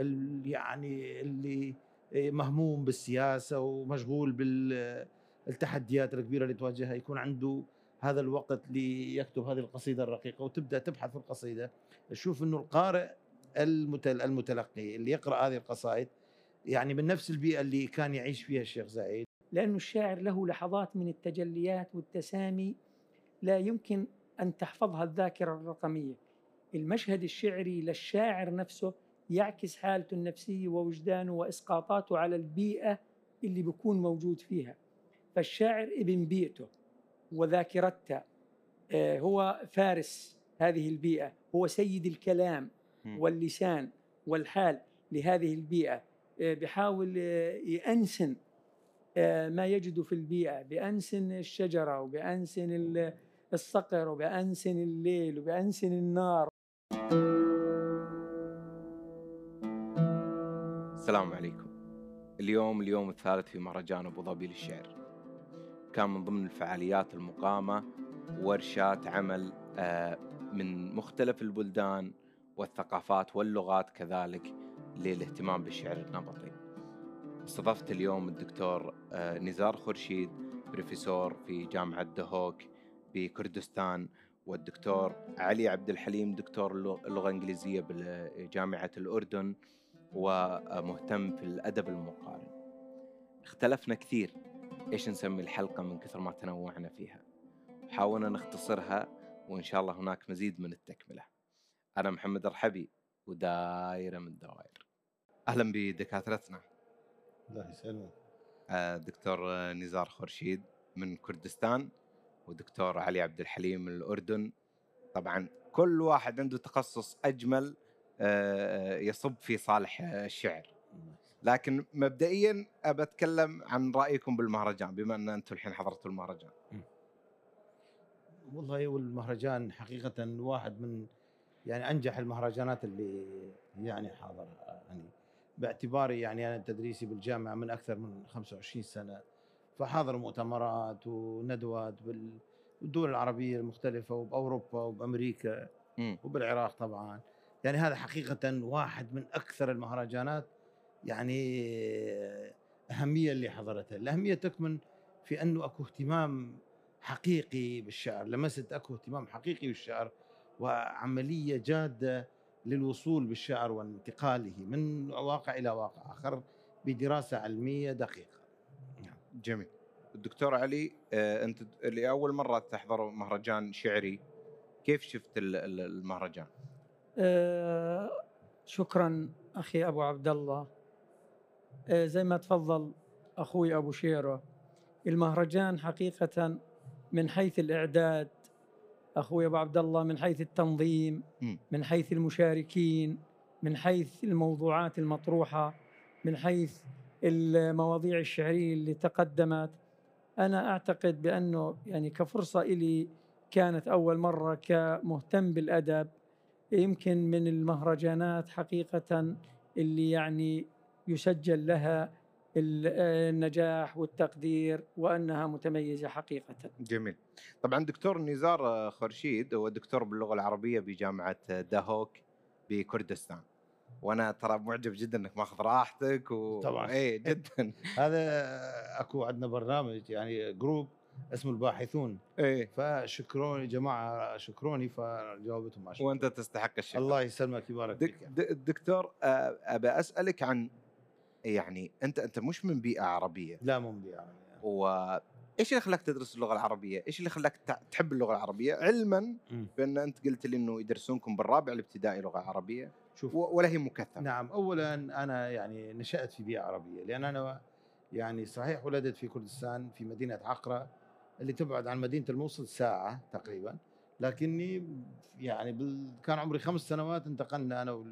ال- يعني اللي مهموم بالسياسة ومشغول بالتحديات الكبيرة اللي تواجهها يكون عنده هذا الوقت ليكتب هذه القصيدة الرقيقة وتبدأ تبحث في القصيده تشوف إنه القارئ المتل- المتلقي اللي يقرأ هذه القصائد يعني من نفس البيئة اللي كان يعيش فيها الشيخ زايد لأن الشاعر له لحظات من التجليات والتسامي لا يمكن أن تحفظها الذاكرة الرقمية. المشهد الشعري للشاعر نفسه يعكس حالته النفسية ووجدانه وإسقاطاته على البيئة اللي بيكون موجود فيها فالشاعر ابن بيئته وذاكرتها آه، هو فارس هذه البيئة هو سيد الكلام. واللسان والحال لهذه البيئة آه، بحاول آه، يأنسن ما يجد في البيئة بأنسن الشجرة وبأنسن ال- الصقر وبأنسن الليل وبأنسن النار السلام عليكم. اليوم اليوم الثالث في مهرجان أبو ظبي للشعر. كان من ضمن الفعاليات المقامة ورشات عمل آه، من مختلف البلدان والثقافات واللغات كذلك للاهتمام بالشعر النبطي. استضفت اليوم الدكتور آه، نزار خورشيد بروفيسور في جامعة دهوك بكردستان والدكتور علي عبد الحليم دكتور اللغ- اللغة الإنجليزية بجامعة الأردن. ومهتم في الأدب المقارن. اختلفنا كثير إيش نسمي الحلقة من كثر ما تنوعنا فيها. حاولنا نختصرها وإن شاء الله هناك مزيد من التكملة. أنا محمد الرحبي ودايرة من الدوائر. أهلا بدكاترتنا. الله يسلمك. آه، دكتور نزار خورشيد من كردستان ودكتور علي عبد الحليم من الأردن. طبعا كل واحد عنده تخصص أجمل يصب في صالح آه، الشعر. لكن مبدئيا ابى اتكلم عن رأيكم بالمهرجان بما أن أنتم الحين حضرتوا المهرجان. والله والمهرجان حقيقة واحد من يعني أنجح المهرجانات اللي يعني حاضرها. يعني باعتباري يعني أنا تدريسي بالجامعة من أكثر من 25 سنة. فحاضر مؤتمرات وندوات بال- بالدول العربية المختلفة وبأوروبا وبأمريكا مم. وبالعراق طبعا. يعني هذا حقيقة واحد من أكثر المهرجانات يعني أهمية اللي حضرتها. الأهمية تكمن في أنه أكو اهتمام حقيقي بالشعر. لمست أكو اهتمام حقيقي بالشعر وعملية جادة للوصول بالشعر وانتقاله من واقع إلى واقع آخر بدراسة علمية دقيقة. جميل. الدكتور علي آه، أنت لأول مرة تحضر مهرجان شعري كيف شفت ال- ال- المهرجان؟ آه، شكرا أخي أبو عبد الله آه، زي ما تفضل أخوي أبو شيرة. المهرجان حقيقة من حيث الإعداد أخوي أبو عبد الله من حيث التنظيم. من حيث المشاركين من حيث الموضوعات المطروحة من حيث المواضيع الشعرية اللي تقدمت. أنا أعتقد بأنه يعني كفرصة إلي كانت أول مرة كمهتم بالأدب يمكن من المهرجانات حقيقة اللي يعني يسجل لها ال- النجاح والتقدير وأنها متميزة حقيقة. جميل. طبعا دكتور نزار خورشيد هو دكتور باللغة العربية بجامعة دهوك بكردستان. وأنا ترى معجب جدا إنك ماخذ راحتك و... طبعاً. اي جدا. هذا أكو عندنا برنامج يعني group اسمه الباحثون. اي فشكروني جماعة شكروني فجاوبتهم شكر. وأنت تستحق الشكر. الله يسلمك يبارك دك فيك. د- الدكتور آه، أبى أسألك عن يعني أنت أنت مش من بيئة عربية. لا مو يعني وايش اللي خلاك تدرس اللغة العربية؟ إيش اللي خلاك تحب اللغة العربية؟ علما بأن أنت قلت لي إنه يدرسونكم بالرابع الابتدائي لغة عربية. شوف. ولا هي مكثفة. نعم اولا أنا يعني نشأت في بيئة عربية لأن أنا يعني صحيح ولدت في كردستان في مدينة عقرة. اللي تبعد عن مدينة الموصل ساعة تقريبا. لكني يعني بال... كان عمري خمس سنوات انتقلنا أنا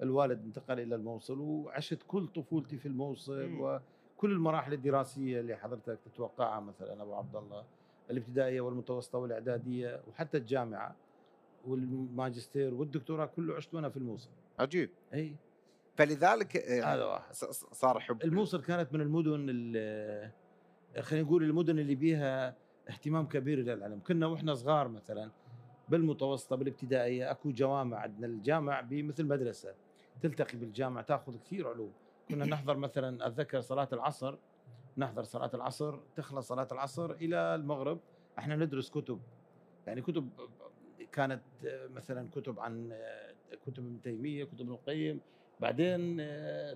والوالد انتقل إلى الموصل وعشت كل طفولتي في الموصل مم. وكل المراحل الدراسية اللي حضرتك تتوقعها مثلا أبو عبد الله الابتدائية والمتوسطة والإعدادية وحتى الجامعة والماجستير والدكتوراه كله عشت وأنا في الموصل. عجيب. إي. فلذلك آه، هذا واحد. صار حب. الموصل كانت من المدن ال- خلينا نقول المدن اللي بيها اهتمام كبير للعلم. كنا وإحنا صغار مثلا بالمتوسطة بالابتدائية أكو جوامع. عندنا الجامع بمثل مدرسة تلتقي بالجامع تأخذ كثير علوم. كنا نحضر مثلا أتذكر صلاة العصر. نحضر صلاة العصر تخلص صلاة العصر إلى المغرب. إحنا ندرس كتب. يعني كتب كانت مثلا كتب عن كتب ابن تيمية كتب ابن القيم. بعدين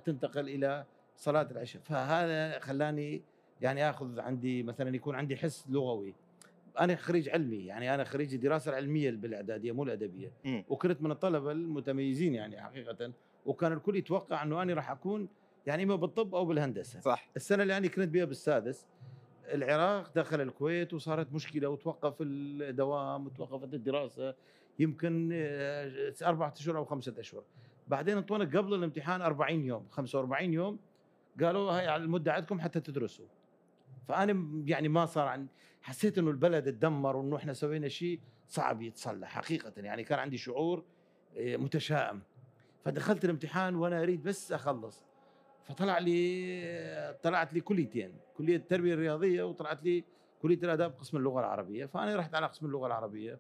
تنتقل إلى صلاة العشاء. فهذا خلاني يعني آخذ عندي مثلا يكون عندي حس لغوي. أنا خريج علمي يعني أنا خريج الدراسه العلميه بالأعدادية مو الأدبية. وكنت من الطلبة المتميزين يعني حقيقة. وكان الكل يتوقع إنه أنا راح أكون يعني إما بالطب أو بالهندسة. صح. السنة اللي أنا كنت بها بالسادس العراق دخل الكويت وصارت مشكلة وتوقف الدوام وتوقفت الدراسة. يمكن آه، أربعة أشهر أو خمسة أشهر. بعدين انطونا قبل الامتحان 40 يوم 45 يوم قالوا هاي المدة عندكم حتى تدرسوا. فأنا يعني ما صار عن حسيت إنه البلد اتدمر وإنه إحنا سوينا شيء صعب يتصلح حقيقة. يعني كان عندي شعور آه، متشائم. فدخلت الامتحان وأنا أريد بس أخلص. فطلع لي طلعت لي كليتين كلية التربية الرياضية وطلعت لي كلية الآداب قسم اللغة العربية. فأنا رحت على قسم اللغة العربية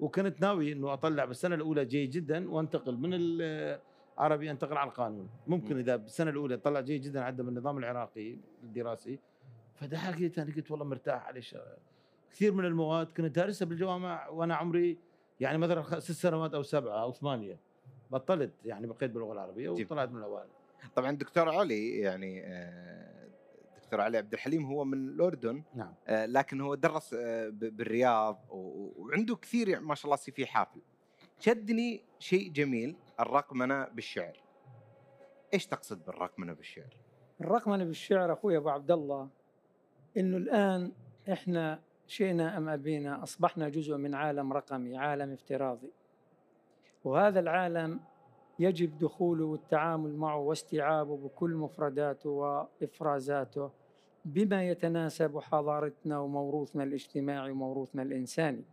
وكنت ناوي إنه أطلع بالسنه الأولى جيد جدا وأنتقل من العربي أنتقل على القانون. ممكن. إذا بالسنة الأولى طلع جيد جدا عدى من النظام العراقي الدراسي. فدحرت أنا قلت والله مرتاح على الشغل. كثير من المواد كنت دارسها بالجوامع وأنا عمري يعني مثلا خ- ست سنوات أو سبعة أو ثمانية بطلت يعني بقيت باللغة العربية. وطلعت من الأوائل. طبعا دكتور علي يعني آه، دكتور علي عبد الحليم هو من الأردن نعم. آه، لكن هو درس آه، ب- بالرياض وعنده كثير يعني ما شاء الله سي في حافل. شدني شيء جميل الرقمنة بالشعر. إيش تقصد بالرقمنة بالشعر؟ الرقمنة بالشعر أخوي أبو عبد الله إنه الآن إحنا شئنا أم أبينا أصبحنا جزء من عالم رقمي، عالم افتراضي. وهذا العالم يجب دخوله والتعامل معه واستيعابه بكل مفرداته وإفرازاته بما يتناسب حضارتنا وموروثنا الاجتماعي وموروثنا الإنساني.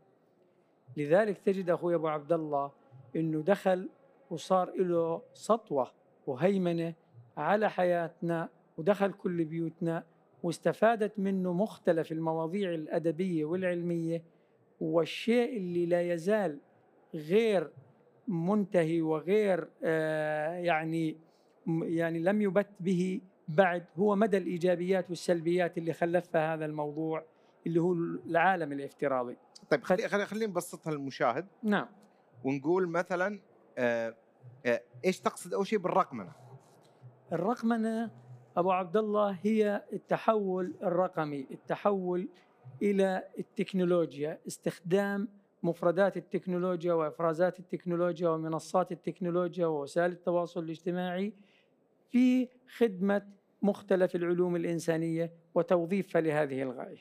لذلك تجد أخوي أبو عبد الله إنه دخل وصار له سطوة وهيمنة على حياتنا ودخل كل بيوتنا واستفادت منه مختلف المواضيع الأدبية والعلمية والشيء اللي لا يزال غير منتهي وغير آه، يعني يعني لم يبت به بعد هو مدى الإيجابيات والسلبيات اللي خلفها هذا الموضوع اللي هو العالم الافتراضي. طيب خلي خلي خلينا نبسطها للمشاهد. نعم. ونقول مثلا آه، آه، إيش تقصد أول شيء بالرقمنة؟ الرقمنة أبو عبد الله هي التحول الرقمي التحول إلى التكنولوجيا استخدام مفردات التكنولوجيا وإفرازات التكنولوجيا ومنصات التكنولوجيا ووسائل التواصل الاجتماعي في خدمة مختلف العلوم الإنسانية وتوظيفها لهذه الغاية.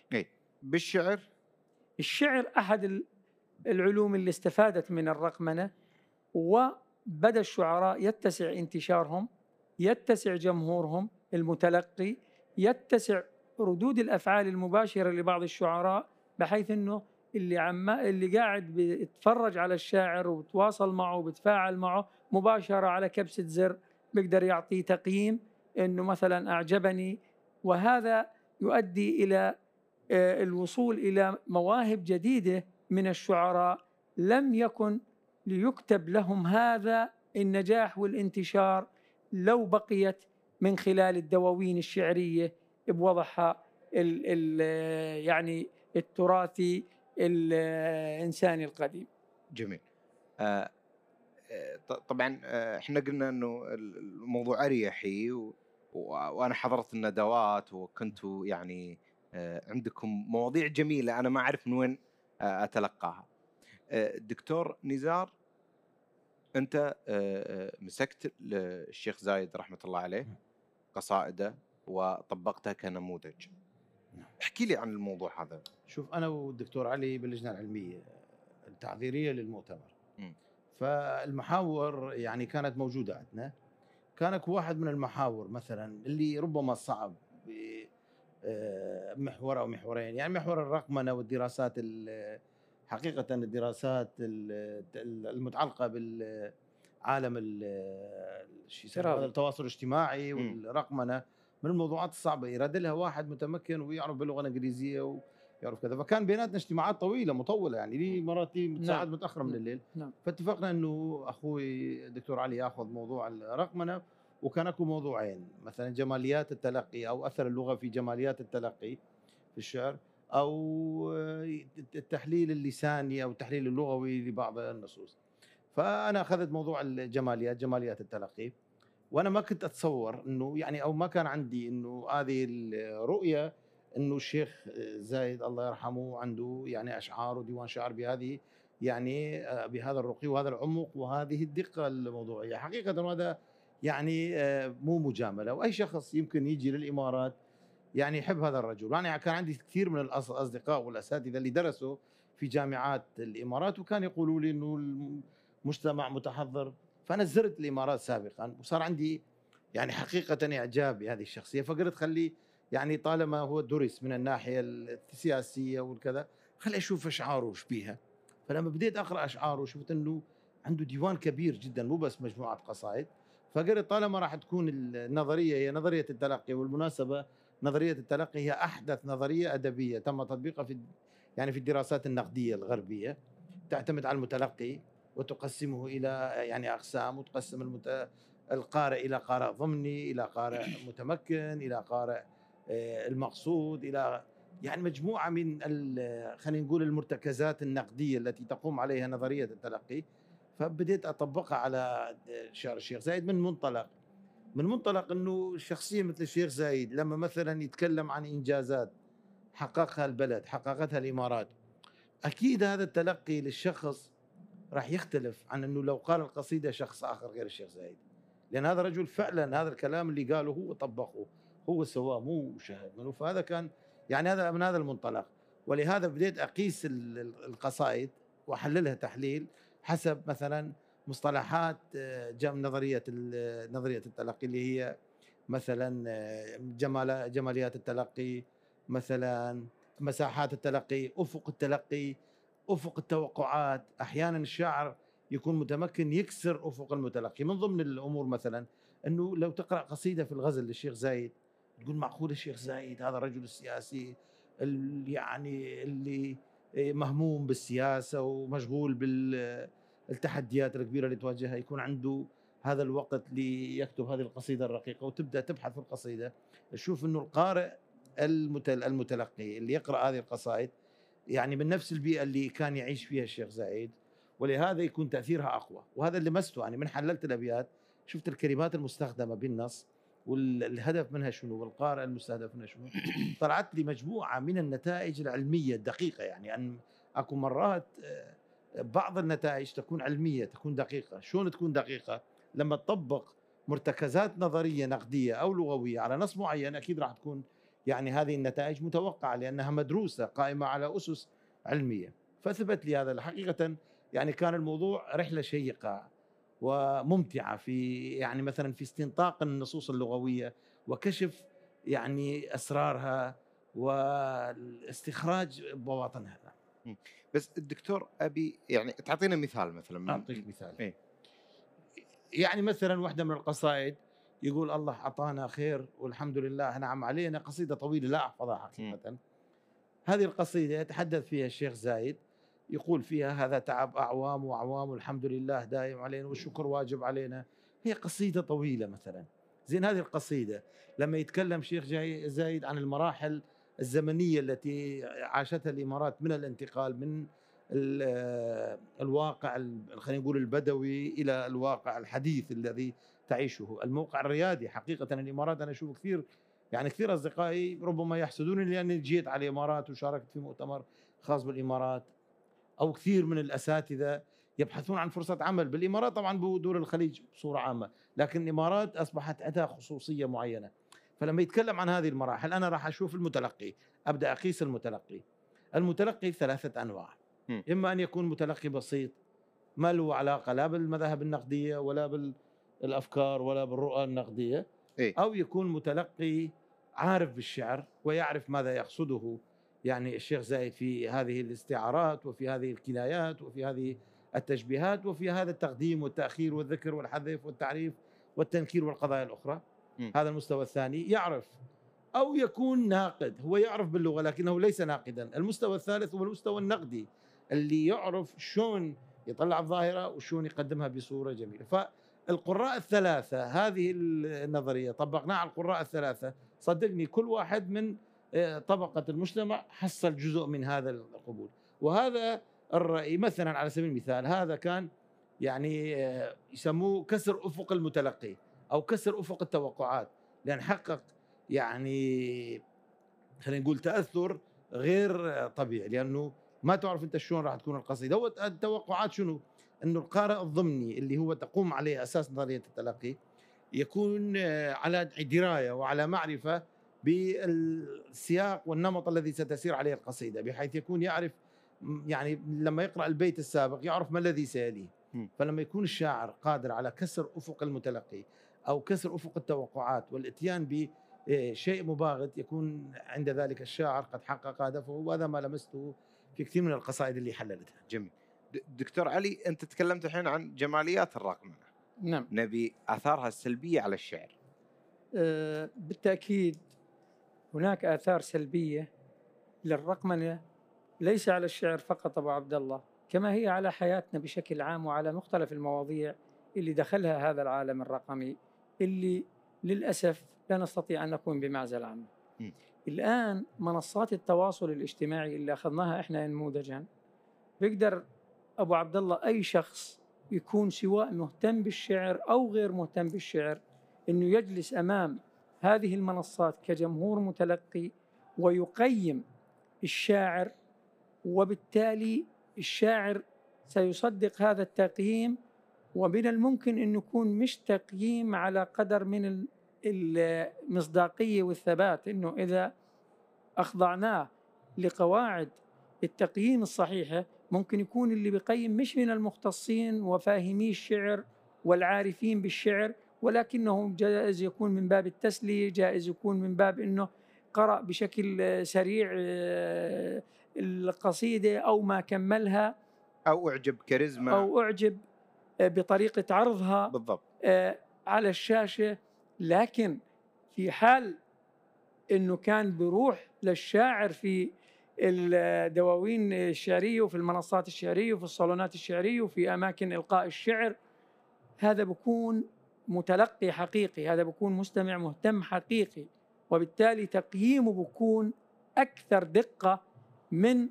بالشعر؟ الشعر أحد ال- العلوم اللي استفادت من الرقمنة وبدأ الشعراء يتسع انتشارهم يتسع جمهورهم المتلقي يتسع ردود الأفعال المباشرة لبعض الشعراء بحيث أنه اللي عم اللي قاعد بيتفرج على الشاعر وبتواصل معه وبتفاعل معه مباشرة على كبسة زر بيقدر يعطيه تقييم أنه مثلا أعجبني. وهذا يؤدي إلى آه، الوصول إلى مواهب جديدة من الشعراء. لم يكن ليكتب لهم هذا النجاح والانتشار لو بقيت من خلال الدواوين الشعرية بوضعها ال ال يعني التراثي الإنساني القديم. جميل آه، آه، ط- طبعا آه، إحنا قلنا إنه ال- الموضوع اريحي و- وأنا حضرت الندوات وكنتوا يعني آه، عندكم مواضيع جميلة أنا ما أعرف من وين آه، أتلقاها. آه، دكتور نزار أنت مسكت الشيخ زايد رحمة الله عليه قصائده وطبقتها كنموذج. نعم. احكي لي عن الموضوع هذا. شوف أنا والدكتور علي باللجنه العلمية التعذيرية للمؤتمر مم. فالمحاور يعني كانت موجودة عندنا كان واحد من المحاور مثلا اللي ربما صعب آه، محور أو محورين يعني محور الرقمنة والدراسات ال- حقيقه الدراسات ال- المتعلقة بالعالم ال- شو. التواصل الاجتماعي. والرقمنة من الموضوعات الصعبة يراد لها واحد متمكن ويعرف باللغة الإنجليزية يعرف كذا فكان بيناتنا اجتماعات طويلة مطولة يعني لي مرات لي ساعات نعم. متأخرة من نعم. الليل نعم. فاتفقنا إنه أخوي الدكتور علي ياخذ موضوع الرقمنة وكان أكو موضوعين مثلا جماليات التلقي أو أثر اللغة في جماليات التلقي في الشعر أو التحليل اللساني أو التحليل اللغوي لبعض النصوص فأنا أخذت موضوع الجماليات جماليات التلقي. وأنا ما كنت أتصور إنه يعني أو ما كان عندي إنه هذه الرؤية إنه الشيخ زايد الله يرحمه عنده يعني أشعار وديوان شعر بهذه يعني آه، بهذا الرقي وهذا العمق وهذه الدقة الموضوعية. حقيقه هذا يعني آه، مو مجاملة. وأي شخص يمكن يجي للإمارات يعني يحب هذا الرجل. يعني كان عندي كثير من الأصدقاء والأساتذة اللي درسوا في جامعات الإمارات وكان يقولوا لي إنه المجتمع متحضر. فأنا زرت الإمارات سابقا وصار عندي يعني حقيقة إعجاب بهذه الشخصية. فقلت خلي يعني طالما هو درس من الناحية السياسية والكذا خلي أشوف أشعاره وش بيها. فلما بديت أقرأ أشعاره شفت إنه عنده ديوان كبير جدا مو بس مجموعة قصائد. فقلت طالما راح تكون النظرية هي نظرية التلقي والمناسبة نظرية التلقي هي أحدث نظرية أدبية تم تطبيقها في يعني في الدراسات النقدية الغربية تعتمد على المتلقي. وتقسمه إلى يعني أقسام وتقسم المت... القارئ إلى قارئ ضمني إلى قارئ متمكن إلى قارئ آه، المقصود إلى يعني مجموعة من خلينا نقول المرتكزات النقدية التي تقوم عليها نظرية التلقي. فبديت أطبقها على شعر الشيخ زايد من منطلق. من منطلق إنه شخصية مثل الشيخ زايد لما مثلا يتكلم عن إنجازات حققها البلد حققتها الإمارات أكيد هذا التلقي للشخص راح يختلف عن إنه لو قال القصيدة شخص آخر غير الشيخ زايد. لأن هذا الرجل فعلا هذا الكلام اللي قاله هو طبقه هو سواه مو شاهد منه فهذا كان يعني هذا من هذا المنطلق. ولهذا بديت أقيس القصائد وأحللها تحليل حسب مثلا مصطلحات آه، جم نظرية نظرية التلقي اللي هي مثلا آه، جمال جماليات التلقي مثلا مساحات التلقي أفق التلقي أفق التوقعات. أحيانا الشاعر يكون متمكن يكسر أفق المتلقي. من ضمن الأمور مثلا أنه لو تقرأ قصيدة في الغزل للشيخ زايد تقول معقول الشيخ زايد هذا الرجل السياسي اللي يعني اللي مهموم بالسياسة ومشغول بالتحديات الكبيرة اللي تواجهها يكون عنده هذا الوقت ليكتب هذه القصيدة الرقيقة وتبدأ تبحث في القصيدة. تشوف أنه القارئ المتلقي اللي يقرأ هذه القصائد يعني من نفس البيئة اللي كان يعيش فيها الشيخ زايد ولهذا يكون تأثيرها أقوى. وهذا اللي مسته. يعني من حللت الأبيات شفت الكلمات المستخدمة بالنص والهدف منها شنو؟ والقارئ المستهدف منها شنو؟ طلعت لي مجموعة من النتائج العلمية الدقيقة. يعني أن أكو مرات آه، بعض النتائج تكون علمية تكون دقيقة. شلون تكون دقيقة؟ لما تطبق مرتكزات نظرية نقدية أو لغوية على نص معين أكيد راح تكون يعني هذه النتائج متوقعة لأنها مدروسة قائمة على أسس علمية. فثبت لي هذا حقيقة يعني كان الموضوع رحلة شيقة وممتعة في يعني مثلا في استنطاق النصوص اللغوية وكشف يعني أسرارها واستخراج بواطنها. بس الدكتور أبي يعني تعطينا مثال مثلا من أعطيك مثال. إيه؟ يعني مثلا واحدة من القصائد يقول الله أعطانا خير والحمد لله. نعم علينا قصيدة طويلة لا أحفظها حقيقة. هذه القصيدة يتحدث فيها الشيخ زايد يقول فيها هذا تعب أعوام وأعوام والحمد لله دائم علينا والشكر واجب علينا. هي قصيدة طويلة مثلا. زين هذه القصيدة لما يتكلم شيخ زايد عن المراحل الزمنية التي عاشتها الإمارات من الانتقال من الواقع خلينا نقول البدوي إلى الواقع الحديث الذي تعيشه. الموقع الريادي حقيقة الإمارات أنا أشوف كثير يعني كثير أصدقائي ربما يحسدوني لأني جيت على الإمارات وشاركت في مؤتمر خاص بالإمارات أو كثير من الأساتذة يبحثون عن فرصة عمل. بالإمارات طبعا بدول الخليج بصورة عامة لكن الإمارات أصبحت عندها خصوصية معينة. فلما يتكلم عن هذه المراحل أنا راح أشوف المتلقي أبدأ أقيس المتلقي. المتلقي ثلاثة أنواع. م. إما أن يكون متلقي بسيط ما له علاقة لا بالمذاهب النقدية ولا بالافكار ولا بالرؤى النقدية إيه؟ أو يكون متلقي عارف بالشعر ويعرف ماذا يقصده. يعني الشيخ زايد في هذه الاستعارات وفي هذه الكنايات وفي هذه التشبيهات وفي هذا التقديم والتأخير والذكر والحذف والتعريف والتنكير والقضايا الأخرى. م. هذا المستوى الثاني. يعرف أو يكون ناقد. هو يعرف باللغة لكنه ليس ناقدا. المستوى الثالث هو المستوى النقدي اللي يعرف شلون يطلع الظاهرة وشلون يقدمها بصورة جميلة. فالقراء الثلاثة هذه النظرية طبقناها على القراء الثلاثة. صدقني كل واحد من آه، طبقة المجتمع حصل جزء من هذا القبول. وهذا الرأي مثلا على سبيل المثال هذا كان يعني آه، يسموه كسر أفق المتلقي أو كسر أفق التوقعات لأن حقق يعني خلينا نقول تأثر غير طبيعي لأنه ما تعرف أنت شلون راح تكون القصيدة. هو التوقعات شنو؟ إنه القارئ الضمني اللي هو تقوم عليه أساس نظرية التلقي يكون آه، على دراية وعلى معرفة بالسياق والنمط الذي ستسير عليه القصيدة بحيث يكون يعرف يعني لما يقرأ البيت السابق يعرف ما الذي سيليه فلما يكون الشاعر قادر على كسر أفق المتلقي أو كسر أفق التوقعات والإتيان بشيء مباغت يكون عند ذلك الشاعر قد حقق هدفه وهذا ما لمسته في كثير من القصائد اللي حللتها. جميل. دكتور علي انت تكلمت الحين عن جماليات الرقمنه. نعم. نبي آثارها السلبية على الشعر. أه بالتأكيد هناك آثار سلبية للرقمنه ليس على الشعر فقط أبو عبد الله كما هي على حياتنا بشكل عام وعلى مختلف المواضيع اللي دخلها هذا العالم الرقمي اللي للأسف لا نستطيع أن نكون بمعزل عنه. م. الآن منصات التواصل الاجتماعي اللي أخذناها إحنا نموذجا بيقدر أبو عبد الله أي شخص يكون سواء مهتم بالشعر أو غير مهتم بالشعر إنه يجلس أمام هذه المنصات كجمهور متلقي ويقيم الشاعر وبالتالي الشاعر سيصدق هذا التقييم ومن الممكن أن يكون مش تقييم على قدر من المصداقية والثبات أنه إذا أخضعناه لقواعد التقييم الصحيحة ممكن يكون اللي بيقيم مش من المختصين وفاهمي الشعر والعارفين بالشعر ولكنه جائز يكون من باب التسلية جائز يكون من باب أنه قرأ بشكل سريع آه، القصيدة أو ما كملها. أو أعجب كاريزما. أو أعجب آه، بطريقة عرضها بالضبط. آه، على الشاشة. لكن في حال أنه كان بروح للشاعر في الدواوين الشعرية وفي المنصات الشعرية وفي الصالونات الشعرية وفي أماكن إلقاء الشعر. هذا بكون متلقي حقيقي هذا بكون مستمع مهتم حقيقي وبالتالي تقييمه بكون أكثر دقة من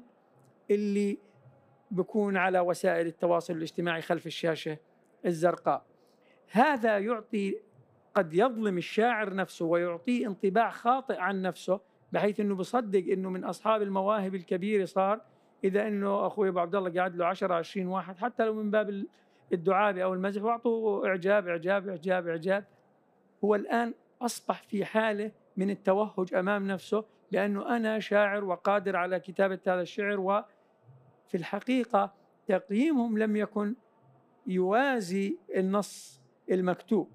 اللي بكون على وسائل التواصل الاجتماعي خلف الشاشة الزرقاء. هذا يعطي قد يظلم الشاعر نفسه ويعطيه انطباع خاطئ عن نفسه بحيث إنه بصدق إنه من أصحاب المواهب الكبيرة صار. إذا إنه أخوي أبو عبد الله قاعد له 10 20 واحد حتى لو من باب الدعابة أو المزح وأعطوه إعجاب إعجاب إعجاب إعجاب. هو الآن أصبح في حالة من التوهج أمام نفسه لأنه أنا شاعر وقادر على كتابة هذا الشعر وفي الحقيقة تقييمهم لم يكن يوازي النص المكتوب.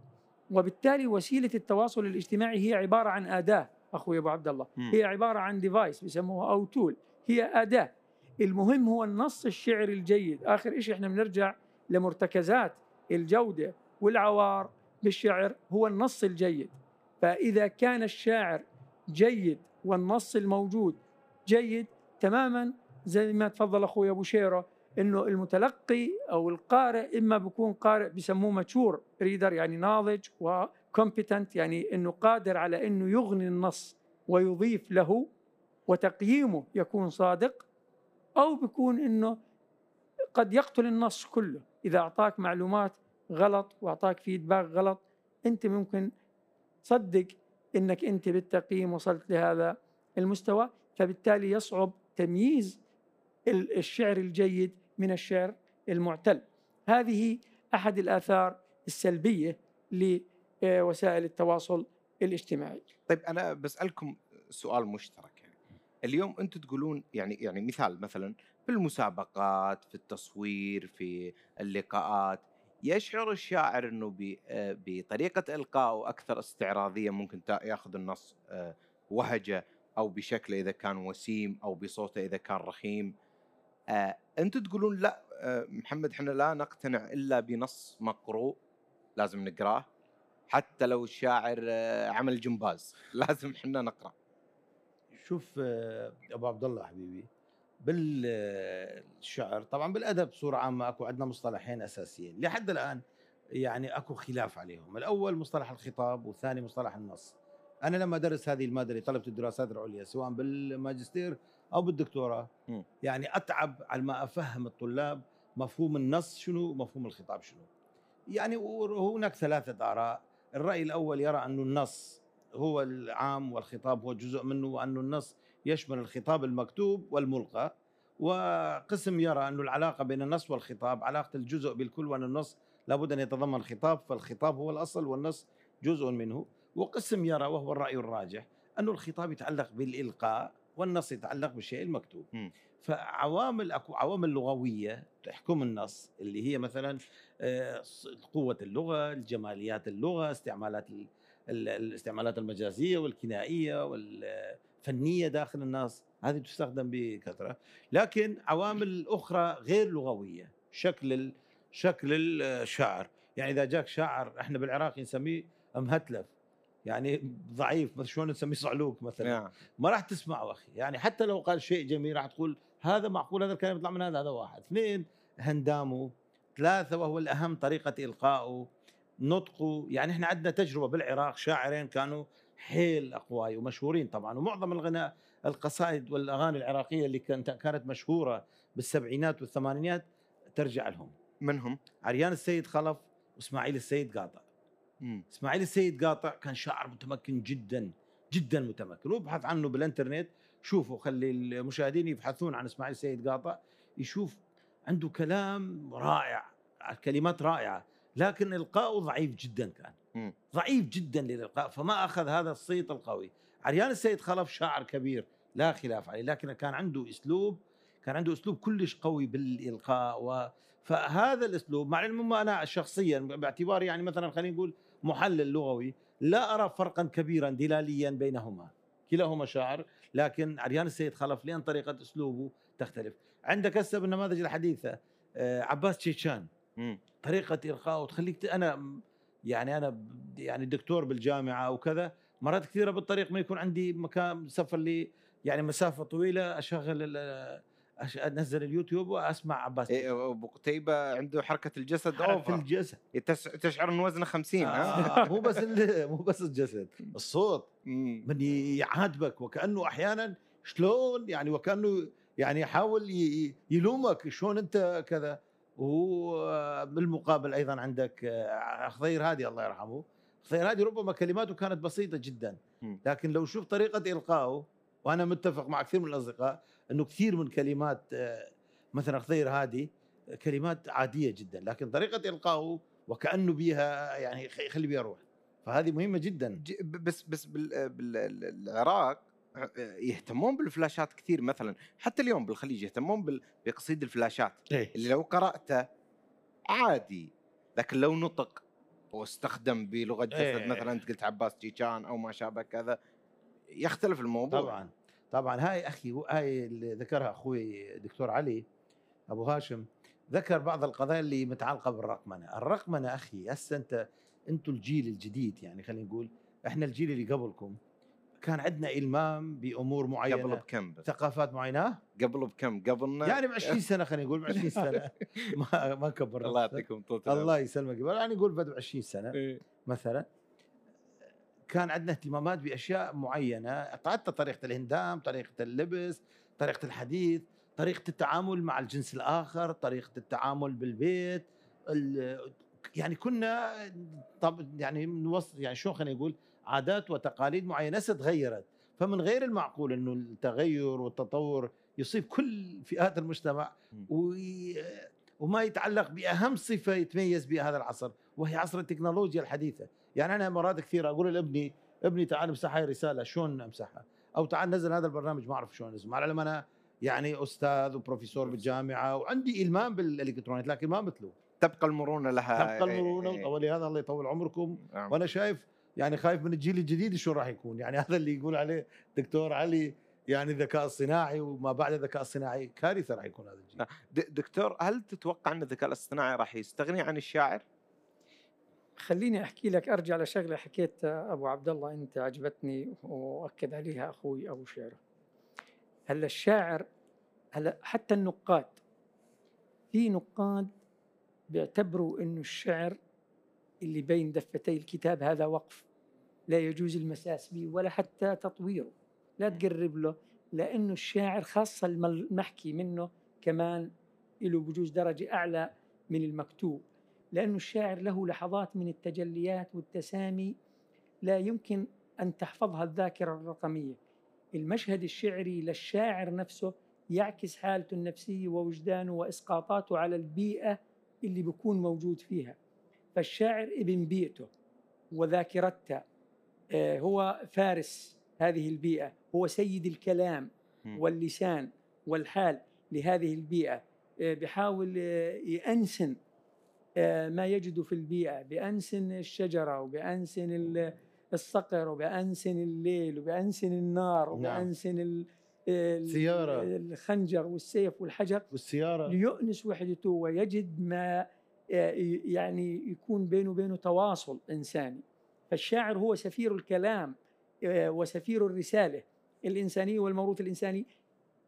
وبالتالي وسيلة التواصل الاجتماعي هي عبارة عن آداة. أخوي أبو عبد الله. هي عبارة عن device بيسموها أو tool هي أداة. المهم هو النص الشعري الجيد. آخر شيء إحنا بنرجع لمرتكزات الجودة والعوار بالشعر هو النص الجيد. فإذا كان الشاعر جيد والنص الموجود جيد تماما زي ما تفضل أخوي أبو شيرة إنه المتلقي أو القارئ إما بيكون قارئ بسموه mature reader يعني ناضج و competent يعني إنه قادر على إنه يغني النص ويضيف له وتقييمه يكون صادق أو بيكون إنه قد يقتل النص كله. إذا أعطاك معلومات غلط وأعطاك فيدباك غلط أنت ممكن تصدق إنك أنت بالتقييم وصلت لهذا المستوى. فبالتالي يصعب تمييز الشعر الجيد من الشعر المعتل. هذه أحد الآثار السلبية لوسائل التواصل الاجتماعي. طيب أنا بسألكم سؤال مشترك يعني. اليوم أنتم تقولون يعني يعني مثال مثلا في المسابقات في التصوير في اللقاءات يشعر الشاعر إنه آه، بطريقة القائه أكثر استعراضية ممكن ياخذ النص آه، وهجة أو بشكله إذا كان وسيم أو بصوته إذا كان رخيم. آه، أنتم تقولون لا محمد إحنا لا نقتنع إلا بنص مقروء لازم نقراه. حتى لو الشاعر عمل جمباز. لازم إحنا نقرأ. شوف آه، أبو عبد الله حبيبي بالشعر طبعا بالأدب بصورة عامة أكو عندنا مصطلحين أساسيين. لحد الآن يعني أكو خلاف عليهم. الأول مصطلح الخطاب والثاني مصطلح النص. أنا لما درس هذه المادة لطلبة الدراسات العليا سواء بالماجستير أو بالدكتوراه م. يعني أتعب على ما أفهم الطلاب مفهوم النص شنو ومفهوم الخطاب شنو. يعني هناك ثلاثة آراء. الرأي الأول يرى أن النص هو العام والخطاب هو جزء منه وأن النص يشمل الخطاب المكتوب والملقى. وقسم يرى أن العلاقة بين النص والخطاب علاقة الجزء بالكل وأن النص لابد أن يتضمن خطاب فالخطاب هو الأصل والنص جزء منه. وقسم يرى وهو الرأي الراجح أن الخطاب يتعلق بالإلقاء. والنص يتعلق بالشيء المكتوب. م. فعوامل أكو عوامل لغوية تحكم النص اللي هي مثلا آه، قوة اللغة، الجماليات اللغة، استعمالات الاستعمالات المجازية والكنائية والفنية داخل النص. هذه تستخدم بكثرة. لكن عوامل أخرى غير لغوية شكل شكل الشعر يعني إذا جاك شاعر إحنا بالعراق نسميه مهتلف يعني ضعيف بس شلون نسميه صعلوك مثلا. نعم. ما راح تسمعه أخي. يعني حتى لو قال شيء جميل راح تقول هذا معقول هذا الكلام يطلع من هذا هذا واحد. اثنين هندامه. ثلاثة وهو الأهم طريقة إلقائه. نطقه. يعني إحنا عندنا تجربة بالعراق شاعرين كانوا حيل أقوياء ومشهورين طبعا. ومعظم الغناء القصائد والأغاني العراقية اللي كانت كانت مشهورة بالسبعينات والثمانينات ترجع لهم. منهم؟ عريان السيد خلف وإسماعيل السيد قاطع. مم. اسماعيل السيد قاطع كان شاعر متمكن جدا جدا متمكن. وابحث عنه بالإنترنت. شوفوا خلي المشاهدين يبحثون عن اسماعيل السيد قاطع. يشوف عنده كلام رائع كلمات رائعة لكن القاؤه ضعيف جدا كان. مم. ضعيف جدا للإلقاء فما أخذ هذا الصيت القوي. عريان السيد خلف شاعر كبير لا خلاف عليه لكن كان عنده أسلوب كان عنده أسلوب كلش قوي بالإلقاء و فهذا الأسلوب مع العلم أنا شخصيا باعتباري يعني مثلا خلينا نقول محلل لغوي لا أرى فرقا كبيرا دلاليا بينهما. كلاهما شاعر لكن عريان السيد خلف لأن طريقة أسلوبه تختلف. عندك هسه بالنماذج الحديثة آه، عباس تشيشان مم. طريقة القائه تخليك أنا يعني أنا يعني دكتور بالجامعة وكذا مرات كثيرة بالطريق ما يكون عندي مكان سفر لي يعني مسافة طويلة أشغل أش... أنزل اليوتيوب وأسمع عباس إيه ابو قتيبه عنده حركة الجسد حركة أوفر. الجسد. تشعر ان وزنه 50 ها؟ آه مو بس ال- مو بس الجسد الصوت مم. من يعاتبك وكأنه أحيانا شلون يعني وكأنه يعني يحاول يلومك شلون أنت كذا. وبالمقابل أيضا عندك آه، خضير هادي الله يرحمه. خضير هادي ربما كلماته كانت بسيطة جدا. لكن لو شوف طريقة إلقائه وأنا متفق مع كثير من الأصدقاء إنه كثير من كلمات آه، مثلا خضير هادي كلمات عادية جدا لكن طريقة القائه وكأنه بيها يعني يخلي بيها روح فهذه مهمة جدا. بس بس بال- بال- بالعراق يهتمون بالفلاشات كثير مثلا. حتى اليوم بالخليج يهتمون بقصيد الفلاشات. إيه. اللي لو قرأته عادي لكن لو نطق واستخدم بلغة جسد إيه. مثلا أنت قلت عباس جيشان أو ما شابه كذا يختلف الموضوع. طبعا. طبعا هاي أخي هاي اللي ذكرها أخوي دكتور علي أبو هاشم ذكر بعض القضايا اللي متعلقة بالرقمنة، الرقمنة أخي هسه أنت أنتم الجيل الجديد يعني خلينا نقول إحنا الجيل اللي قبلكم كان عندنا إلمام بأمور معينة. قبل بكم بس. ثقافات معينة؟ قبل بكم قبلنا. يعني ب 20 سنة خلينا نقول ب 20 سنة. ما ما كبر الله. يعطيكم طول الله يسلمك. يعني نقول بعد 20 سنة إيه. مثلا. كان عندنا اهتمامات بأشياء معينة حتى طريقة الهندام طريقة اللبس طريقة الحديث طريقة التعامل مع الجنس الآخر طريقة التعامل بالبيت ال- يعني كنا طب يعني نوصل يعني شو خلينا نقول عادات وتقاليد معينة هسه تغيرت فمن غير المعقول إنه التغير والتطور يصيب كل فئات المجتمع. وي وما يتعلق بأهم صفة يتميز بها هذا العصر وهي عصر التكنولوجيا الحديثة يعني أنا مرات كثيره أقول لابني ابني تعال امسح هاي الرساله شلون امسحها أو تعال نزل هذا البرنامج ما أعرف شلون انزل مع العلم أنا يعني أستاذ وبروفيسور بالجامعة وعندي إلمام بالإلكترونيات لكن ما مثله. تبقى المرونة لها. تبقى المرونة إيه. ولهذا الله يطول عمركم. نعم. وأنا شايف يعني خايف من الجيل الجديد شو راح يكون. يعني هذا اللي يقول عليه دكتور علي يعني الذكاء الصناعي وما بعد الذكاء الصناعي كارثة راح يكون هذا الجيل. دكتور هل تتوقع أن الذكاء الاصطناعي راح يستغني عن الشاعر؟ خليني أحكي لك أرجع لشغلة حكيت أبو عبد الله أنت عجبتني واكد عليها أخوي أبو شعره. هلأ الشاعر هلأ حتى النقاد في نقاد بيعتبروا إنه الشعر اللي بين دفتي الكتاب هذا وقف لا يجوز المساس به ولا حتى تطويره لا تقرب له لأنه الشاعر خاصة المحكي منه كمان له بجوز درجة أعلى من المكتوب. لأنه الشاعر له لحظات من التجليات والتسامي لا يمكن أن تحفظها الذاكرة الرقمية. المشهد الشعري للشاعر نفسه يعكس حالته النفسية ووجدانه وإسقاطاته على البيئة اللي بيكون موجود فيها. فالشاعر ابن بيئته وذاكرته آه، هو فارس هذه البيئة هو سيد الكلام واللسان والحال لهذه البيئة. آه، بحاول آه، يأنسن ما يجد في البيئة بأنسن الشجرة وبأنسن الصقر وبأنسن الليل وبأنسن النار نعم. وبأنسن نعم. السيارة الخنجر والسيف والحجر والسيارة ليؤنس وحدته ويجد ما يعني يكون بينه وبينه تواصل إنساني فالشاعر هو سفير الكلام وسفير الرسالة الإنسانية والموروث الإنساني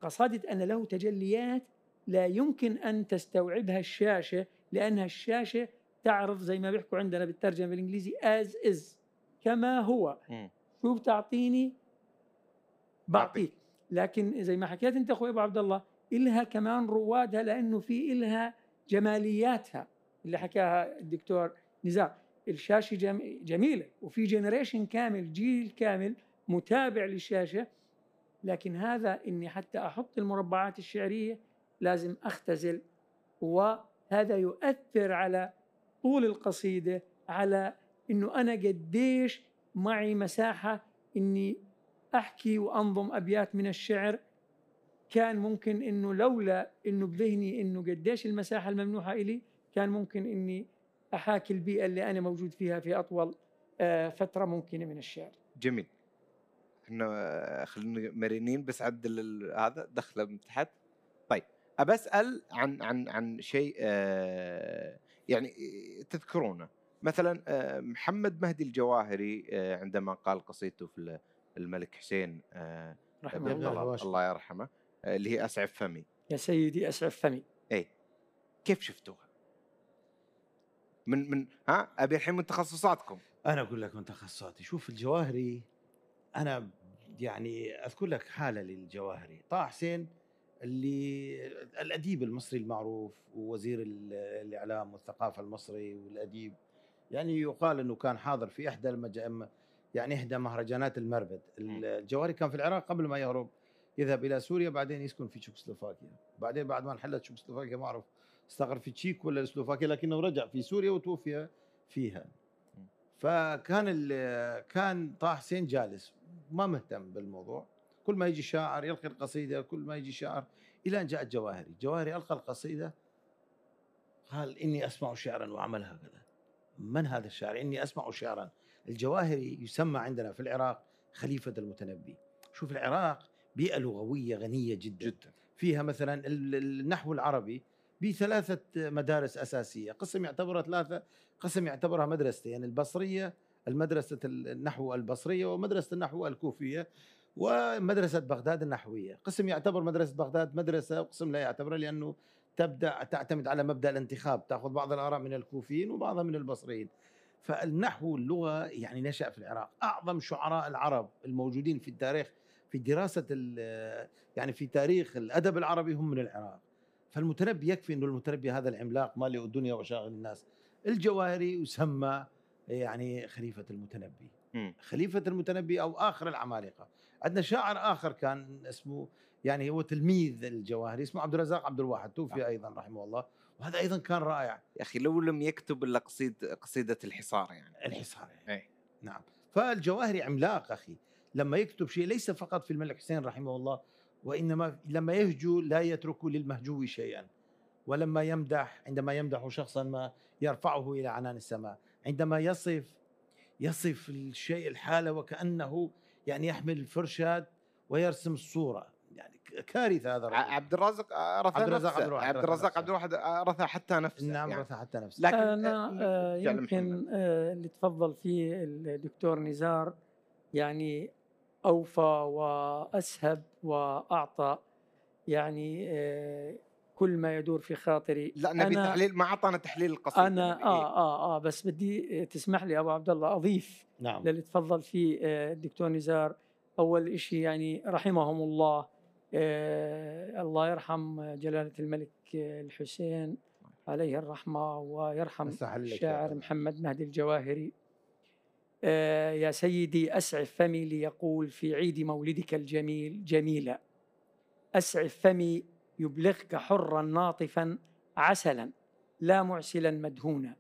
قصدت أن له تجليات لا يمكن أن تستوعبها الشاشة لأنها الشاشة تعرض زي ما بيحكوا عندنا بالترجمة بالإنجليزي as is كما هو. شو بتعطيني؟ بعطيك. لكن زي ما حكيت أنت أخوي أبو عبد الله إلها كمان روادها لأنه في إلها جمالياتها. اللي حكاها الدكتور نزار. الشاشة جميلة وفي جنريشن كامل جيل كامل متابع للشاشة. لكن هذا إني حتى أحط المربعات الشعرية لازم أختزل وهذا يؤثر على طول القصيدة على إنه أنا قديش معي مساحة إني أحكي وأنظم أبيات من الشعر كان ممكن إنه لولا إنه بذهني إنه قديش المساحة الممنوحة إلي كان ممكن إني أحاكي البيئة اللي أنا موجود فيها في أطول آه، فترة ممكنة من الشعر. جميل. إحنا آه، خلينا مرنين بس عدل هذا دخلة من تحت. أسأل عن عن عن شيء آه، يعني تذكرونه. مثلا محمد مهدي الجواهري عندما قال قصيدته في الملك حسين آه، رحمه الله. الله يرحمه آه، اللي هي اسعف فمي. يا سيدي اسعف فمي. إي. كيف شفتوها؟ من من ها؟ أبي الحين من تخصصاتكم. أنا أقول لك من تخصصاتي. شوف الجواهري أنا يعني أذكر لك حالة للجواهري. طه حسين اللي الأديب المصري المعروف ووزير الإعلام والثقافة المصري والأديب يعني يقال إنه كان حاضر في إحدى المج... يعني إحدى مهرجانات المربد. الجواري كان في العراق قبل ما يهرب يذهب إلى سوريا بعدين يسكن في تشيكوسلوفاكيا بعدين بعد ما انحلت تشيكوسلوفاكيا ما أعرف استقر في تشيك ولا سلوفاكيا لكنه رجع في سوريا وتوفي فيها. فكان كان طه حسين جالس ما مهتم بالموضوع. كل ما يجي شاعر يلقي القصيدة كل ما يجي شاعر إلى أن جاء الجواهري الجواهري ألقى القصيدة قال إني أسمع شعرا وعمل هكذا. من هذا الشاعر؟ إني أسمع شعرا. الجواهري يسمى عندنا في العراق خليفة المتنبي. شوف العراق بيئة لغوية غنية جدا, جدا. فيها مثلا النحو العربي بثلاثة مدارس أساسية. قسم يعتبرها ثلاثة قسم يعتبرها مدرستين يعني البصرية المدرسة النحو البصرية ومدرسة النحو الكوفية. ومدرسة بغداد النحوية. قسم يعتبر مدرسة بغداد مدرسة وقسم لا يعتبرها لأنه تبدأ تعتمد على مبدأ الانتخاب. تأخذ بعض الآراء من الكوفيين وبعضها من البصريين. فالنحو واللغة يعني نشأ في العراق. أعظم شعراء العرب الموجودين في التاريخ في دراسة يعني في تاريخ الأدب العربي هم من العراق. فالمتنبي يكفي إنه المتنبي هذا العملاق مالئ الدنيا وشاغل الناس. الجواهري يسمى يعني خليفة المتنبي. م. خليفة المتنبي أو آخر العمالقة. عندنا شاعر آخر كان اسمه يعني هو تلميذ الجواهري اسمه عبد الرزاق عبد الواحد توفي أيضا رحمه الله وهذا أيضا كان رائع. يا أخي لو لم يكتب إلا قصيد قصيدة الحصار يعني. الحصار يعني. أي. نعم. فالجواهري عملاق أخي. لما يكتب شيء ليس فقط في الملك حسين رحمه الله وإنما لما يهجو لا يترك للمهجو شيئا. ولما يمدح عندما يمدح شخصا ما يرفعه إلى عنان السماء. عندما يصف يصف الشيء الحالة وكأنه يعني يحمل الفرشاد ويرسم الصورة. كارثة هذا الرجل. عبد الرازق رثى عبد الرزاق عبد الواحد عبد الرزاق عبد الواحد رثى حتى نفسه نعم يعني. رثى حتى نفسه. لكن أنا آه يمكن آه اللي تفضل فيه الدكتور نزار يعني أوفى وأسهب وأعطى يعني آه، كل ما يدور في خاطري. لا نبي أنا- تحليل ما أعطانا تحليل القصيده أنا نبي. آه آه آه بس بدي تسمح لي أبو عبد الله أضيف نعم. للي تفضل فيه آه، الدكتور نزار. أول شيء يعني رحمهم الله آه، الله يرحم جلالة الملك آه، الحسين عليه الرحمة ويرحم الشاعر. محمد مهدي الجواهري. آه، يا سيدي أسعف فمي ليقول في عيد مولدك الجميل جميلا أسعف فمي يبلغك حرا ناطفا عسلا لا معسلا مدهونا.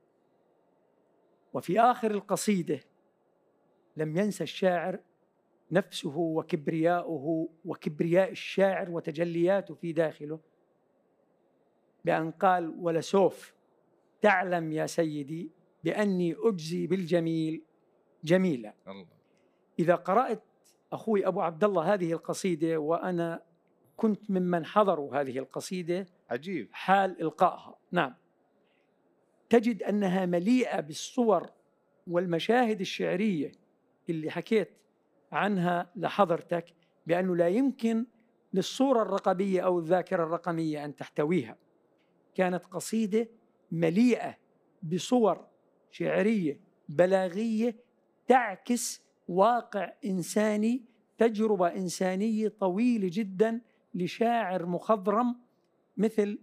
وفي آخر القصيدة لم ينسى الشاعر نفسه وكبرياؤه وكبرياء الشاعر وتجلياته في داخله بأن قال ولسوف تعلم يا سيدي بأني أجزي بالجميل جميلا. الله. إذا قرأت أخوي أبو عبد الله هذه القصيدة وأنا كنت ممن حضروا هذه القصيدة عجيب. حال إلقائها. نعم. تجد أنها مليئة بالصور والمشاهد الشعرية اللي حكيت عنها لحضرتك بأنه لا يمكن للصورة الرقمية أو الذاكرة الرقمية أن تحتويها. كانت قصيدة مليئة بصور شعرية بلاغية تعكس واقع إنساني تجربة إنسانية طويلة جدا لشاعر مخضرم مثل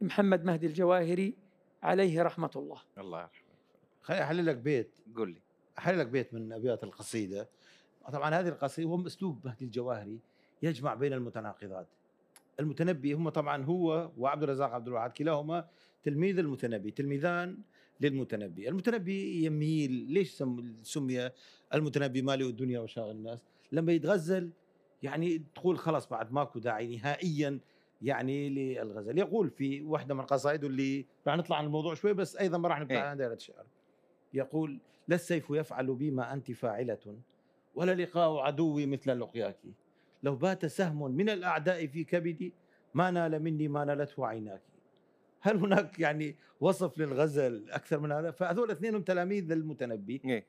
محمد مهدي الجواهري عليه رحمة الله. الله يرحمه. خليني أحلل لك بيت. قول لي. أحلل لك بيت من أبيات القصيدة. طبعا هذه القصيدة هو أسلوب مهدي الجواهري يجمع بين المتناقضات. المتنبي هم طبعا هو وعبد الرزاق عبد الواحد كلاهما تلميذ المتنبي تلميذان للمتنبي. المتنبي يميل ليش سم سمي المتنبي مالي الدنيا وشاغل الناس؟ لما يتغزل يعني تقول خلاص بعد ماكو داعي نهائيا يعني للغزل يقول في واحدة من قصائده اللي راح نطلع عن الموضوع شوي بس أيضا ما راح نبقى إيه. عن دائرة الشعر. يقول لا السيف يفعل بي ما أنت فاعلة ولا لقاء عدوي مثل لقياك. لو بات سهم من الأعداء في كبدي ما نال مني ما نالته عيناك. هل هناك يعني وصف للغزل أكثر من هذا؟ فهذول اثنينهم تلاميذ المتنبي. إيه.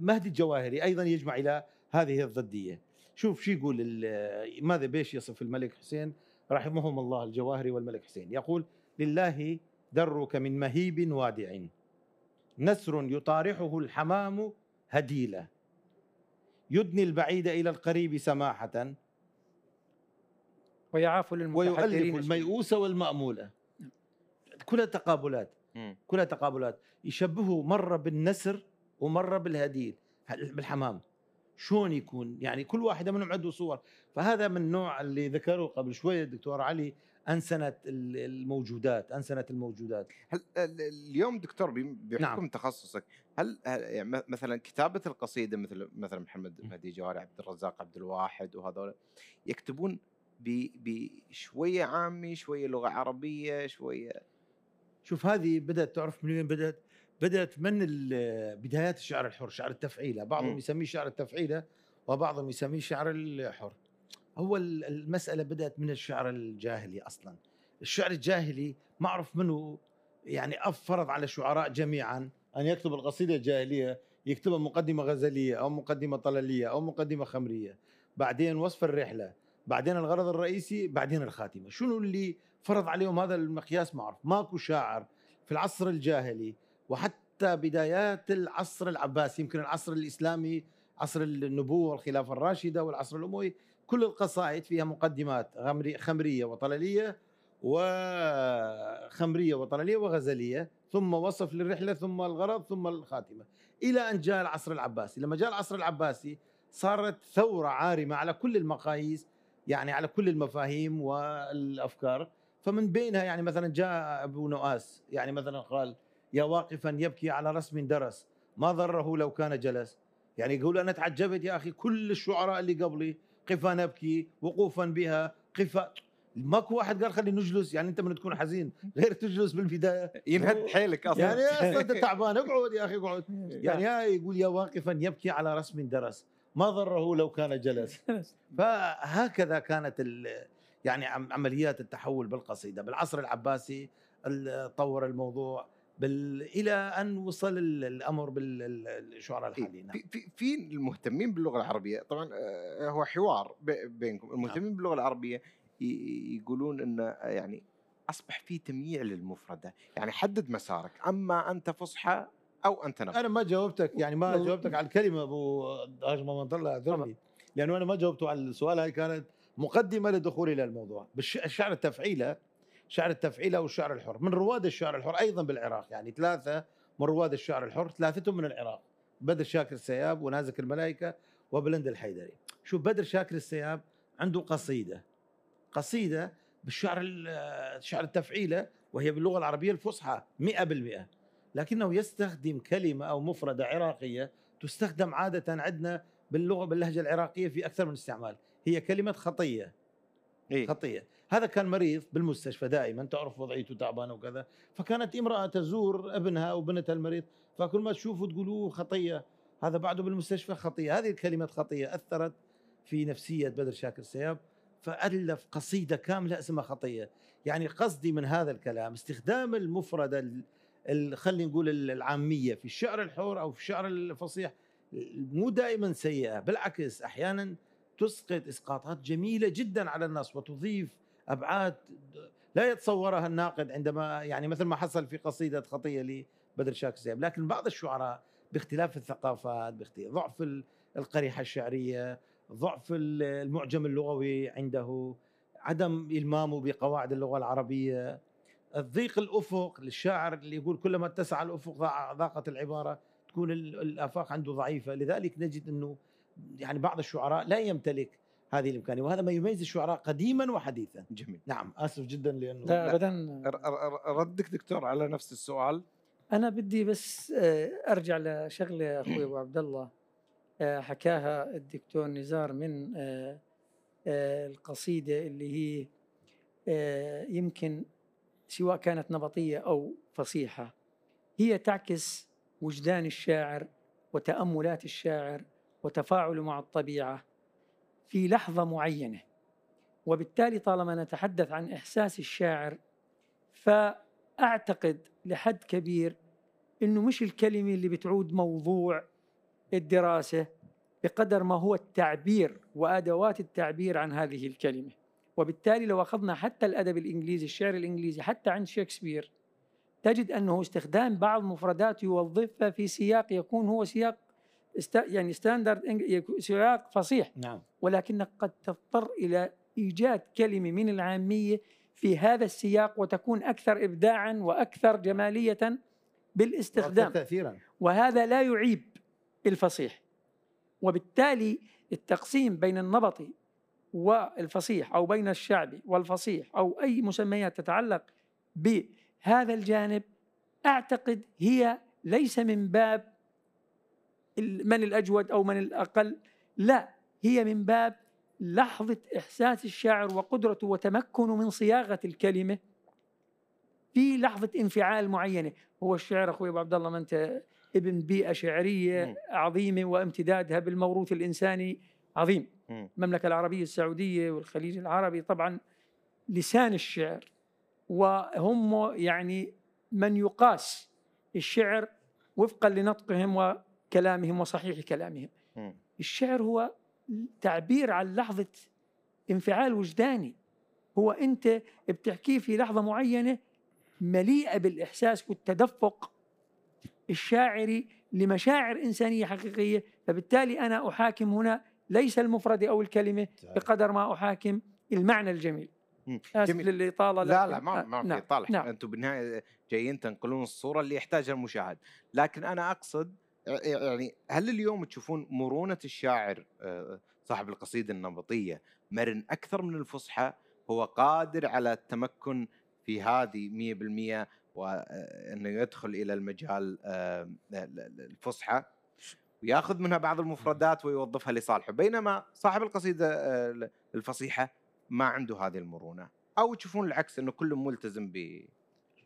مهدي الجواهري أيضا يجمع إلى هذه الضدية. شوف شو يقول ال- ماذا بيش يصف الملك حسين رحمهم الله الجواهري والملك حسين. يقول لله درك من مهيب وادع. نسر يطارحه الحمام هديلة يدني البعيد إلى القريب سماحة. ويعاف ويؤلف الميؤوس والمأمولة كلها تقابلات. كلها تقابلات يشبهه مرة بالنسر ومرة بالهديل بالحمام. شلون يكون يعني كل واحدة منهم عنده صور فهذا من النوع اللي ذكره قبل شوية الدكتور علي أنسنة ال- الموجودات أنسنة الموجودات هل ال- اليوم دكتور بحكم نعم. تخصصك هل يعني مثلا كتابة القصيدة مثل مثلا محمد. مهدي جواري عبد الرزاق عبد الواحد وهذول يكتبون بشويه عامي شوية لغة عربية شوية شوف هذه بدأت تعرف من وين بدأت بدأت من بدايات الشعر الحر شعر التفعيلة. بعضهم. يسميه شعر التفعيلة وبعضهم يسميه شعر الحر. أول المسألة بدأت من الشعر الجاهلي أصلا. الشعر الجاهلي معروف منه يعني فرض على الشعراء جميعا أن يكتب القصيدة الجاهلية يكتبها مقدمة غزلية أو مقدمة طللية أو مقدمة خمرية. بعدين وصف الرحلة بعدين الغرض الرئيسي بعدين الخاتمة. شنو اللي فرض عليهم هذا المقياس معروف؟ ماكو شاعر في العصر الجاهلي وحتى بدايات العصر العباسي يمكن العصر الإسلامي عصر النبوة والخلافة الراشدة والعصر الأموي كل القصائد فيها مقدمات خمرية وطللية وخمرية وطللية وغزلية ثم وصف للرحلة ثم الغرض ثم الخاتمة. إلى أن جاء العصر العباسي. لما جاء العصر العباسي صارت ثورة عارمة على كل المقاييس يعني على كل المفاهيم والأفكار. فمن بينها يعني مثلا جاء أبو نؤاس يعني مثلا قال يا واقفا يبكي على رسم درس. ما ضره لو كان جلس. يعني يقول أنا تعجبت يا أخي كل الشعراء اللي قبلي. قفا نبكي وقوفا بها. قفا. ماكو واحد قال خلي نجلس. يعني أنت من تكون حزين. غير تجلس بالبداية. ينهد حيلك أصلا. يعني أصلا انت تعبان اقعد يا أخي اقعد. يعني يا يقول يا واقفا يبكي على رسم درس. ما ضره لو كان جلس. فهكذا كانت ال- يعني عم- عمليات التحول بالقصيدة. بالعصر العباسي ال- طور الموضوع. بال... إلى أن وصل ال- الأمر بالشعراء إيه، الحاليين. نعم. في في في المهتمين باللغة العربية؟ طبعا آه، هو حوار بي- بينكم. نعم. المهتمين باللغة العربية ي- يقولون إن آه، يعني أصبح في تمييع للمفردة. يعني حدد مسارك أما أنت فصحى أو أنت نفس أنا ما جاوبتك يعني ما جاوبتك على الكلمة أبو هاجم من الله أعذرني. لأنه أنا ما جاوبته على السؤال هاي كانت مقدمة لدخولي إلى الموضوع بالشعر التفعيلة شعر التفعيله والشعر الحر من رواد الشعر الحر أيضا بالعراق يعني ثلاثة من رواد الشعر الحر ثلاثتهم من العراق بدر شاكر السياب ونازك الملائكة وبلند الحيدري شوف بدر شاكر السياب عنده قصيدة قصيدة بالشعر ال- شعر التفعيلة وهي باللغة العربية الفصحى 100% لكنه يستخدم كلمة أو مفردة عراقية تستخدم عادة عندنا باللغة باللهجة العراقية في أكثر من استعمال هي كلمة خطية إيه؟ خطية هذا كان مريض بالمستشفى دائما تعرف وضعيته تعبانة وكذا. فكانت امرأة تزور ابنها أو بنتها المريض فكل ما تشوفه تقولوا خطية. هذا بعده بالمستشفى خطية. هذه الكلمة خطية أثرت في نفسية بدر شاكر سياب فألف قصيدة كاملة اسمها خطية. يعني قصدي من هذا الكلام استخدام المفردة ال- ال- خلينا نقول ال- العامية في الشعر الحر أو في الشعر الفصيح مو دائما سيئة بالعكس أحيانا تسقط إسقاطات جميلة جدا على النص وتضيف أبعاد لا يتصورها الناقد عندما يعني مثل ما حصل في قصيدة خطية لبدر شاكر سياب لكن بعض الشعراء باختلاف الثقافات ضعف ال- القريحة الشعرية ضعف ال- المعجم اللغوي عنده عدم إلمامه بقواعد اللغة العربية الضيق الأفق للشاعر اللي يقول كلما اتسع الأفق ضاقت العبارة تكون ال- الآفاق عنده ضعيفة. لذلك نجد إنه يعني بعض الشعراء لا يمتلك هذه الامكانيه وهذا ما يميز الشعراء قديما وحديثا. جميل. نعم آسف جدا لأنه لا ابدا. ردك دكتور على نفس السؤال. أنا بدي بس آه، أرجع لشغلة أخوي أبو عبد الله. آه، حكاها الدكتور نزار من آه، القصيدة اللي هي يمكن سواء كانت نبطية أو فصيحة. هي تعكس وجدان الشاعر وتأملات الشاعر وتفاعله مع الطبيعة. في لحظة معينة. وبالتالي طالما نتحدث عن إحساس الشاعر فأعتقد لحد كبير إنه مش الكلمة اللي بتعود موضوع الدراسة بقدر ما هو التعبير وأدوات التعبير عن هذه الكلمة. وبالتالي لو أخذنا حتى الأدب الإنجليزي الشعر الإنجليزي حتى عند شكسبير تجد أنه استخدام بعض مفردات يوظفها في سياق يكون هو سياق است يعني standard سياق فصيح. نعم. ولكنك قد تضطر إلى إيجاد كلمة من العامية في هذا السياق وتكون أكثر ابداعا وأكثر جمالية بالاستخدام. وأكثر تاثيرا. وهذا لا يعيب الفصيح. وبالتالي التقسيم بين النبطي والفصيح أو بين الشعبي والفصيح أو أي مسميات تتعلق بهذا الجانب أعتقد هي ليس من باب من الأجود أو من الأقل لا هي من باب لحظة إحساس الشاعر وقدرته وتمكنه من صياغة الكلمة في لحظة انفعال معينة هو الشعر أخوي أبو عبد الله ما أنت ابن بيئة شعرية مم. عظيمة وامتدادها بالموروث الإنساني عظيم مم. المملكة العربية السعودية والخليج العربي طبعا لسان الشعر وهم يعني من يقاس الشعر وفقا لنطقهم وكلامهم وصحيح كلامهم. مم. الشعر هو تعبير عن لحظة انفعال وجداني. هو أنت بتحكيه في لحظة معينة مليئة بالإحساس والتدفق الشاعري لمشاعر إنسانية حقيقية فبالتالي أنا أحاكم هنا ليس المفرد أو الكلمة بقدر ما أحاكم المعنى الجميل. آسف. للإطالة لا لا ما آه، ما نعم، في طالع نعم. أنتم بالنهاية جايين تنقلون الصورة اللي يحتاجها المشاهد. لكن أنا أقصد يعني هل اليوم تشوفون مرونة الشاعر آه، صاحب القصيدة النبطية مرن أكثر من الفصحى؟ هو قادر على التمكن في هذه 100% وأنه يدخل إلى المجال آه، الفصحى وياخذ منها بعض المفردات ويوظفها لصالحه؟ بينما صاحب القصيدة آه، الفصيحة ما عنده هذه المرونة. أو تشوفون العكس إنه كل ملتزم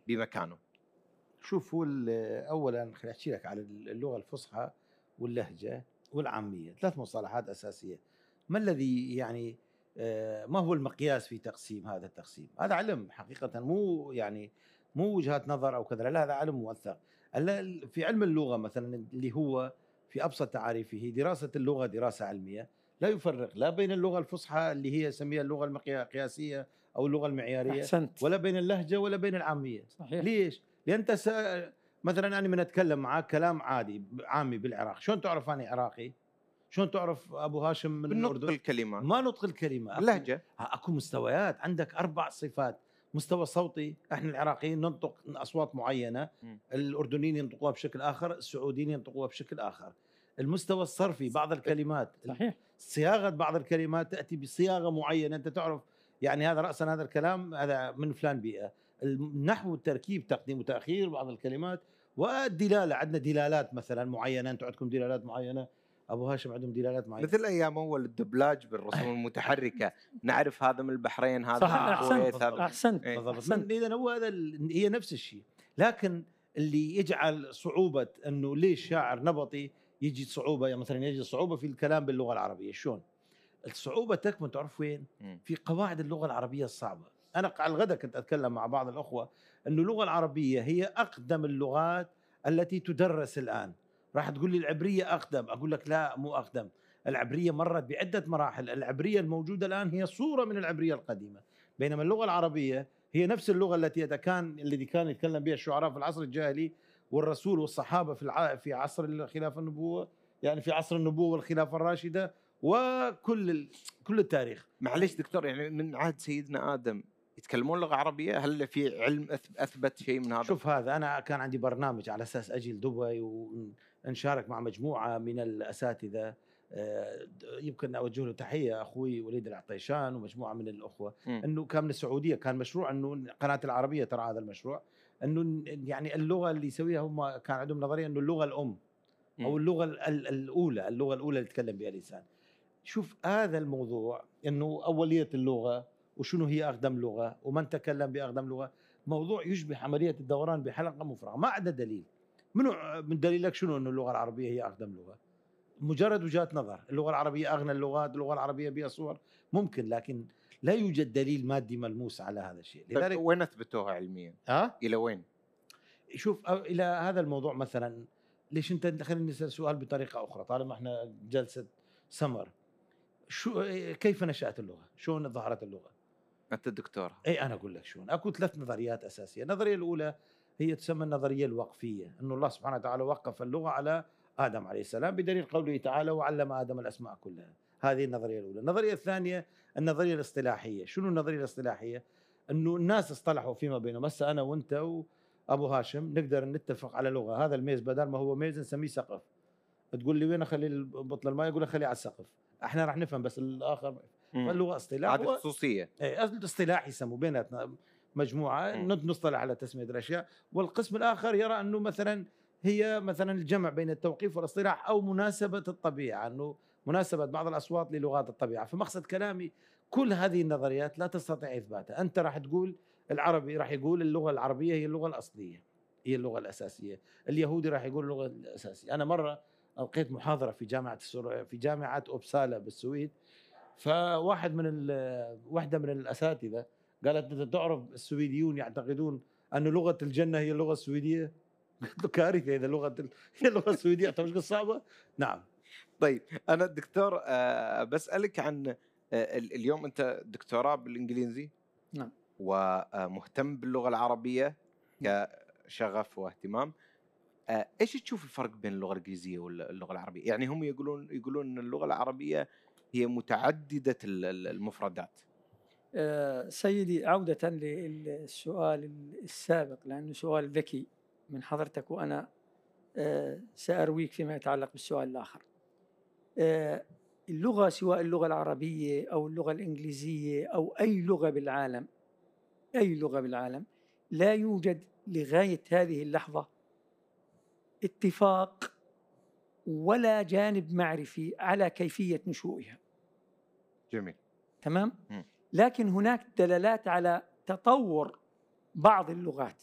بمكانه. شوف هو اولا خليني أحكي لك على اللغة الفصحى واللهجة والعامية ثلاث مصطلحات أساسية. ما الذي يعني آه، ما هو المقياس في تقسيم هذا التقسيم؟ هذا علم حقيقة مو يعني مو وجهات نظر أو كذا لا هذا علم موثق في علم اللغة مثلا اللي هو في أبسط تعاريفه دراسة اللغة دراسة علمية لا يفرق لا بين اللغة الفصحى اللي هي يسميها اللغة القياسية أو اللغة المعيارية أحسنت. ولا بين اللهجة ولا بين العامية. صحيح. ليش؟ لأن أنت س... مثلا أنا من أتكلم معك كلام عادي عامي بالعراق. شلون تعرف اني عراقي؟ شلون تعرف أبو هاشم من الأردن؟ الكلمات ما نطق الكلمة. أكو- اللهجه أكو مستويات. عندك أربع صفات. مستوى صوتي. إحنا العراقيين ننطق أصوات معينة. الأردنيين ينطقوها بشكل آخر. السعوديين ينطقوها بشكل آخر. المستوى الصرفي بعض الكلمات. صحيح. صياغة بعض الكلمات تأتي بصياغة معينة. أنت تعرف يعني هذا راسا هذا الكلام هذا من فلان بيئة. النحو والتركيب تقديم وتأخير بعض الكلمات والدلالة. عندنا دلالات مثلا معينة أنتم عندكم دلالات معينة؟ أبو هاشم عندهم دلالات معينة؟ مثل أيام أول الدبلاج بالرسوم المتحركة. نعرف هذا من البحرين هذا صح من الكويت احسنت هذا أحسنت إيه. بالضبط. أحسنت. اذا هو هذا هي نفس الشيء. لكن اللي يجعل صعوبة إنه ليش شاعر نبطي يجي صعوبة؟ يعني مثلا يجي صعوبة في الكلام باللغة العربية. شلون؟ الصعوبة تكمن تعرف وين؟ في قواعد اللغة العربية الصعبة. أنا على الغداء كنت أتكلم مع بعض الأخوة إنه اللغة العربية هي أقدم اللغات التي تدرس الآن. راح تقول لي العبرية أقدم أقول لك لا مو أقدم. العبرية مرت بعدة مراحل. العبرية الموجودة الآن هي صورة من العبرية القديمة. بينما اللغة العربية هي نفس اللغة التي كان الذي كان يتكلم بها الشعراء في العصر الجاهلي والرسول والصحابة في. في عصر الخلافه النبوة يعني في عصر النبوة والخلافة الراشدة وكل ال... كل التاريخ. معليش دكتور يعني من عهد سيدنا آدم يتكلمون لغة عربية؟ هل في علم أثبت شيء من هذا؟ شوف هذا أنا كان عندي برنامج على أساس أجي لدبي ونشارك مع مجموعة من الأساتذة. آه، يمكن أوجه له تحية أخوي وليد العطيشان ومجموعة من الأخوة. مم. إنه كان من السعودية كان مشروع إنه قناة العربية ترى هذا المشروع. إنه يعني اللغة اللي يسويها هم كان عندهم نظرية إنه اللغة الأم أو. اللغة ال- ال- الأولى اللغة الأولى اللي يتكلم بها الإنسان. شوف هذا الموضوع إنه أولية اللغة وشنو هي أقدم لغة ومن تكلم بأقدم لغة موضوع يشبه عملية الدوران بحلقة مفرغة ما عندنا دليل منو من دليلك شنو إنه اللغة العربية هي أقدم لغة مجرد وجهات نظر اللغة العربية أغنى اللغات اللغة العربية بها صور ممكن لكن لا يوجد دليل مادي ملموس على هذا الشيء طيب لذلك وين أثبتوها علميا؟ ها إلى وين؟ شوف إلى هذا الموضوع مثلا ليش أنت خلينا نسال سؤال بطريقة أخرى طالما إحنا جلسة سمر شو كيف نشأت اللغة؟ شلون ظهرت اللغة؟ أنت دكتور إي أنا أقول لك شلون. أكو ثلاث نظريات أساسية، النظرية الأولى هي تسمى النظرية الوقفية، إنه الله سبحانه وتعالى وقف اللغة على آدم عليه السلام بدليل قوله تعالى وعلم آدم الأسماء كلها، هذه النظرية الأولى، النظرية الثانية النظرية الاصطلاحية، شنو النظرية الاصطلاحية؟ إنه الناس اصطلحوا فيما بينهم، هسه أنا وأنت وأبو هاشم نقدر نتفق على لغة، هذا الميز بدل ما هو ميز نسميه سقف. تقول لي وين أخلي بطل الماء؟ يقول لك خليه على السقف، إحنا راح نفهم بس الآخر مم. فاللغة اصطلاح و- خصوصية. إيه الاصطلاح يسموا بيناتنا مجموعة نصطلح على تسمية الأشياء. والقسم الآخر يرى أنه مثلا هي مثلا الجمع بين التوقيف والاصطلاح أو مناسبة الطبيعة أنه مناسبة بعض الأصوات للغات الطبيعة. فمقصد كلامي كل هذه النظريات لا تستطيع إثباتها. أنت راح تقول العربي راح يقول اللغة العربية هي اللغة الأصلية هي اللغة الأساسية. اليهودي راح يقول اللغة الأساسية. أنا مرة ألقيت محاضرة في جامعة السر... في جامعة أوبسالا بالسويد. فواحد من واحدة من الأساتذة قالت أنت تعرف السويديون يعتقدون أن لغة الجنة هي اللغة السويدية قلت له كارثة إذا لغة ال- هي اللغة السويدية إيش صعبة؟ نعم طيب أنا دكتور آه، بسألك عن آه، ال- اليوم أنت دكتوراه بالإنجليزي نعم. ومهتم باللغة العربية كشغف واهتمام آه، إيش تشوف الفرق بين اللغة الإنجليزية واللغة العربية؟ يعني هم يقولون يقولون إن اللغة العربية هي متعددة ال- ال- المفردات. آه، سيدي عودة للسؤال السابق لأنه سؤال ذكي من حضرتك وأنا آه، سأرويك فيما يتعلق بالسؤال الآخر آه، اللغة سواء اللغة العربية أو اللغة الإنجليزية أو أي لغة بالعالم أي لغة بالعالم لا يوجد لغاية هذه اللحظة اتفاق ولا جانب معرفي على كيفية نشوئها جميل. تمام مم. لكن هناك دلالات على تطور بعض اللغات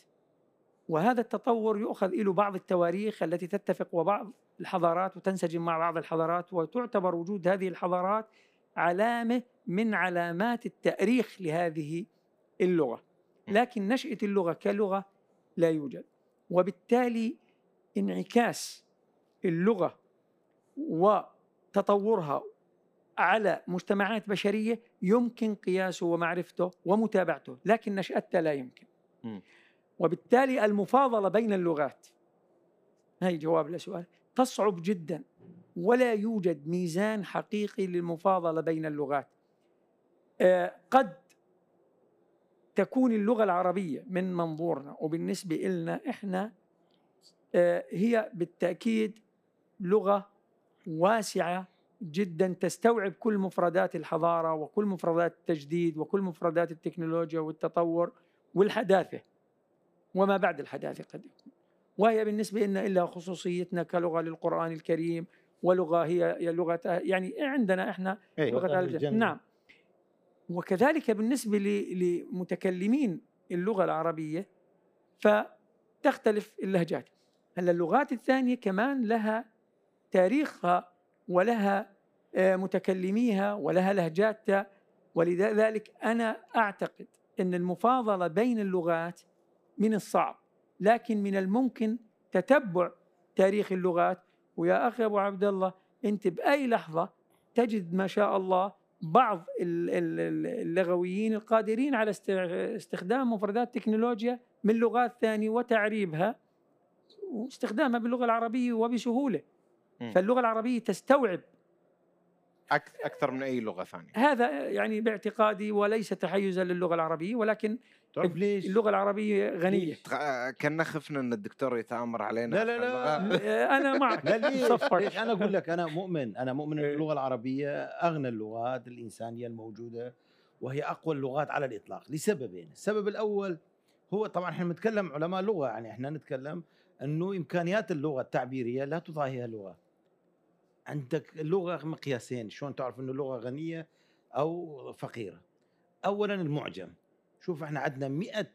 وهذا التطور يؤخذ له بعض التواريخ التي تتفق وبعض الحضارات وتنسجم مع بعض الحضارات وتعتبر وجود هذه الحضارات علامة من علامات التأريخ لهذه اللغة م. لكن نشأة اللغة كلغة لا يوجد وبالتالي انعكاس اللغة وتطورها على مجتمعات بشرية يمكن قياسه ومعرفته ومتابعته لكن نشأتها لا يمكن. وبالتالي المفاضلة بين اللغات هي جواب لسؤال تصعب جدا ولا يوجد ميزان حقيقي للمفاضلة بين اللغات آه، قد تكون اللغة العربية من منظورنا وبالنسبة لنا إحنا آه، هي بالتأكيد لغة واسعة جدا تستوعب كل مفردات الحضارة وكل مفردات التجديد وكل مفردات التكنولوجيا والتطور والحداثة وما بعد الحداثة قد يكون وهي بالنسبة لنا إلا خصوصيتنا كلغة للقرآن الكريم ولغة هي لغه يعني عندنا إحنا إيه. لغة أهل الجنة. نعم وكذلك بالنسبة لمتكلمين اللغة العربية فتختلف اللهجات هلأ اللغات الثانية كمان لها تاريخها ولها متكلميها ولها لهجاتها. ولذلك أنا أعتقد أن المفاضلة بين اللغات من الصعب لكن من الممكن تتبع تاريخ اللغات. ويا أخي أبو عبد الله أنت بأي لحظة تجد ما شاء الله بعض ال- ال- ال- اللغويين القادرين على است- استخدام مفردات تكنولوجيا من لغات ثانية وتعريبها واستخدامها باللغة العربية وبسهولة. مم. فاللغة العربية تستوعب أكثر من أي لغة ثانية هذا يعني باعتقادي وليس تحيزا للغة العربية ولكن تعرف ليش؟ اللغة العربية غنية كنا خفنا إن الدكتور يتآمر علينا لا، لا، لا. أنا معك لا ليش؟ ليش أنا أقول لك أنا مؤمن أنا مؤمن إن إيه. اللغة العربية أغنى اللغات الإنسانية الموجودة وهي أقوى اللغات على الإطلاق لسببين، السبب الأول هو طبعا إحنا بنتكلم علماء لغة يعني إحنا نتكلم إنه إمكانيات اللغة التعبيرية لا تضاهيها لغه. عندك اللغة مقياسين، شلون تعرف إنه لغة غنية أو فقيرة. اولا المعجم، شوف إحنا عندنا 100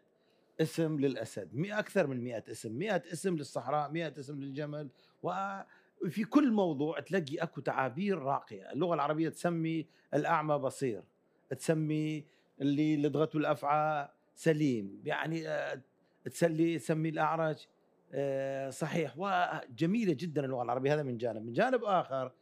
اسم للأسد، 100 أكثر من 100 اسم، 100 اسم للصحراء، 100 اسم للجمل، وفي كل موضوع تلاقي أكو تعابير راقية، اللغة العربية تسمي الأعمى بصير، تسمي اللي لدغته الأفعى سليم، يعني آه، تسلي تسمي الأعرج. صحيح. وجميلة جدا اللغة العربية هذا من جانب، من جانب آخر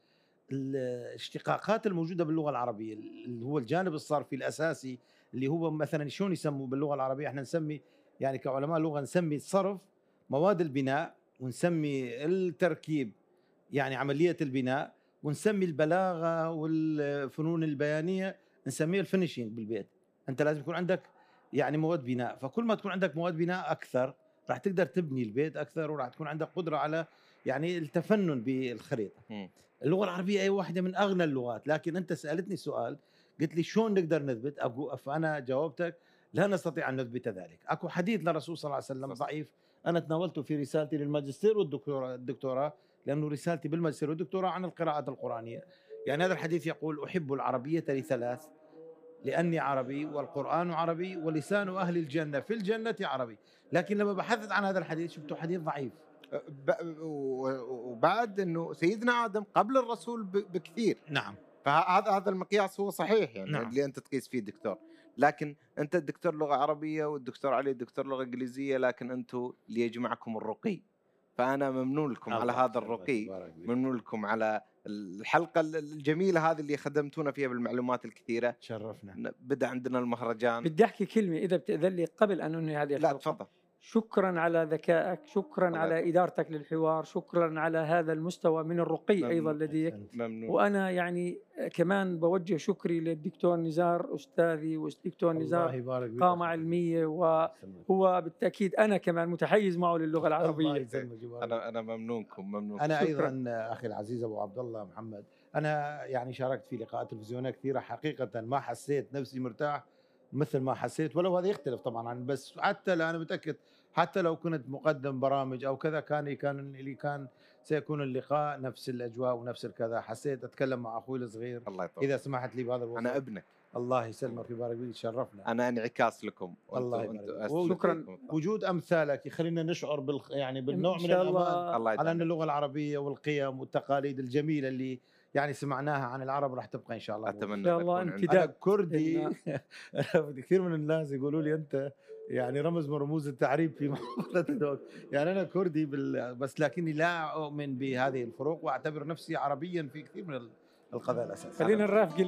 الاشتقاقات الموجودة باللغة العربية اللي هو الجانب الصرفي الأساسي اللي هو مثلا شلون يسموا باللغة العربية؟ إحنا نسمي يعني كعلماء لغه نسمي الصرف مواد البناء ونسمي التركيب يعني عملية البناء ونسمي البلاغة والفنون البيانية نسميها الفينشينج بالبيت. أنت لازم يكون عندك يعني مواد بناء. فكل ما تكون عندك مواد بناء أكثر راح تقدر تبني البيت أكثر وراح تكون عندك قدرة على يعني التفنن بالخريطة. اللغة العربية هي واحدة من أغنى اللغات. لكن أنت سألتني سؤال قلت لي شلون نقدر نثبت؟ أقو فانا جاوبتك لا نستطيع أن نثبت ذلك. أكو حديث للرسول صلى الله عليه وسلم. ضعيف. أنا تناولته في رسالتي للماجستير والدكتوراه الدكتوراه لأنه رسالتي بالماجستير والدكتوراه عن القراءات القرآنية. يعني هذا الحديث يقول أحب العربية لثلاث لأني عربي والقرآن عربي ولسان أهل الجنة في الجنة عربي. لكن لما بحثت عن هذا الحديث شفته حديث ضعيف. و- وبعد إنه سيدنا آدم قبل الرسول بكثير. نعم. فهذا هذا المقياس هو صحيح يعني نعم. اللي أنت تقيس فيه الدكتور لكن أنت الدكتور لغة عربية والدكتور علي الدكتور لغة إنجليزية لكن أنتم اللي يجمعكم الرقي. فأنا ممنون لكم على هذا الرقي. ممنون لكم على الحلقة الجميلة هذه اللي خدمتونا فيها بالمعلومات الكثيرة. تشرفنا. بدأ عندنا المهرجان. بدي أحكي كلمة إذا بتأذن لي قبل أن أنهي هذه لا الحلقة. تفضل. شكرا على ذكائك شكرا على. إدارتك للحوار شكرا على هذا المستوى من الرقي ممنون. أيضا لديك. ممنون وأنا يعني كمان بوجه شكري للدكتور نزار أستاذي والدكتور الله نزار يبارك فيك. قامه علمية وهو بالتأكيد أنا كمان متحيز معه للغة الله العربية يسلمك ويبارك أنا أنا ممنونكم ممنون أنا شكراً. أيضا أخي العزيز أبو عبد الله محمد أنا يعني شاركت في لقاءات تلفزيونية كثيرة حقيقة ما حسيت نفسي مرتاح مثل ما حسيت ولو هذا يختلف طبعا عن بس حتى لا أنا متأكد حتى لو كنت مقدم برامج أو كذا كان كان اللي كان سيكون اللقاء نفس الأجواء ونفس الكذا. حسيت أتكلم مع أخوي الصغير. الله يطول إذا سمحت لي بهذا الوقت أنا ابنك. الله يسلمك ويبارك فيك. تشرفنا أنا انعكاس لكم. الله يبارك شكراً. وجود أمثالك يخلينا نشعر بال يعني بالنوع من شاء الأمان الله على أن اللغة العربية والقيم والتقاليد الجميلة اللي يعني سمعناها عن العرب راح تبقى إن شاء الله أتمنى إن شاء الله. أنا كردي. كثير من الناس يقولوا لي أنت يعني رمز من رموز التعريب في محافظه دوك يعني أنا كردي بال... بس لكني لا أؤمن بهذه الفروق وأعتبر نفسي عربيا في كثير من القضايا الاساسيه خلينا نرافق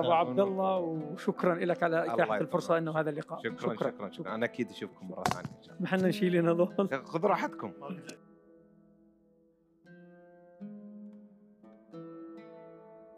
أبو عبد الله وشكرا لك على يطول الفرصة إنه هذا اللقاء. شكرا شكرا, شكرا. أنا أكيد أشوفكم مرة ثانية إن شاء ما إحنا نشيل هنا ظهر الله خذ راحتكم.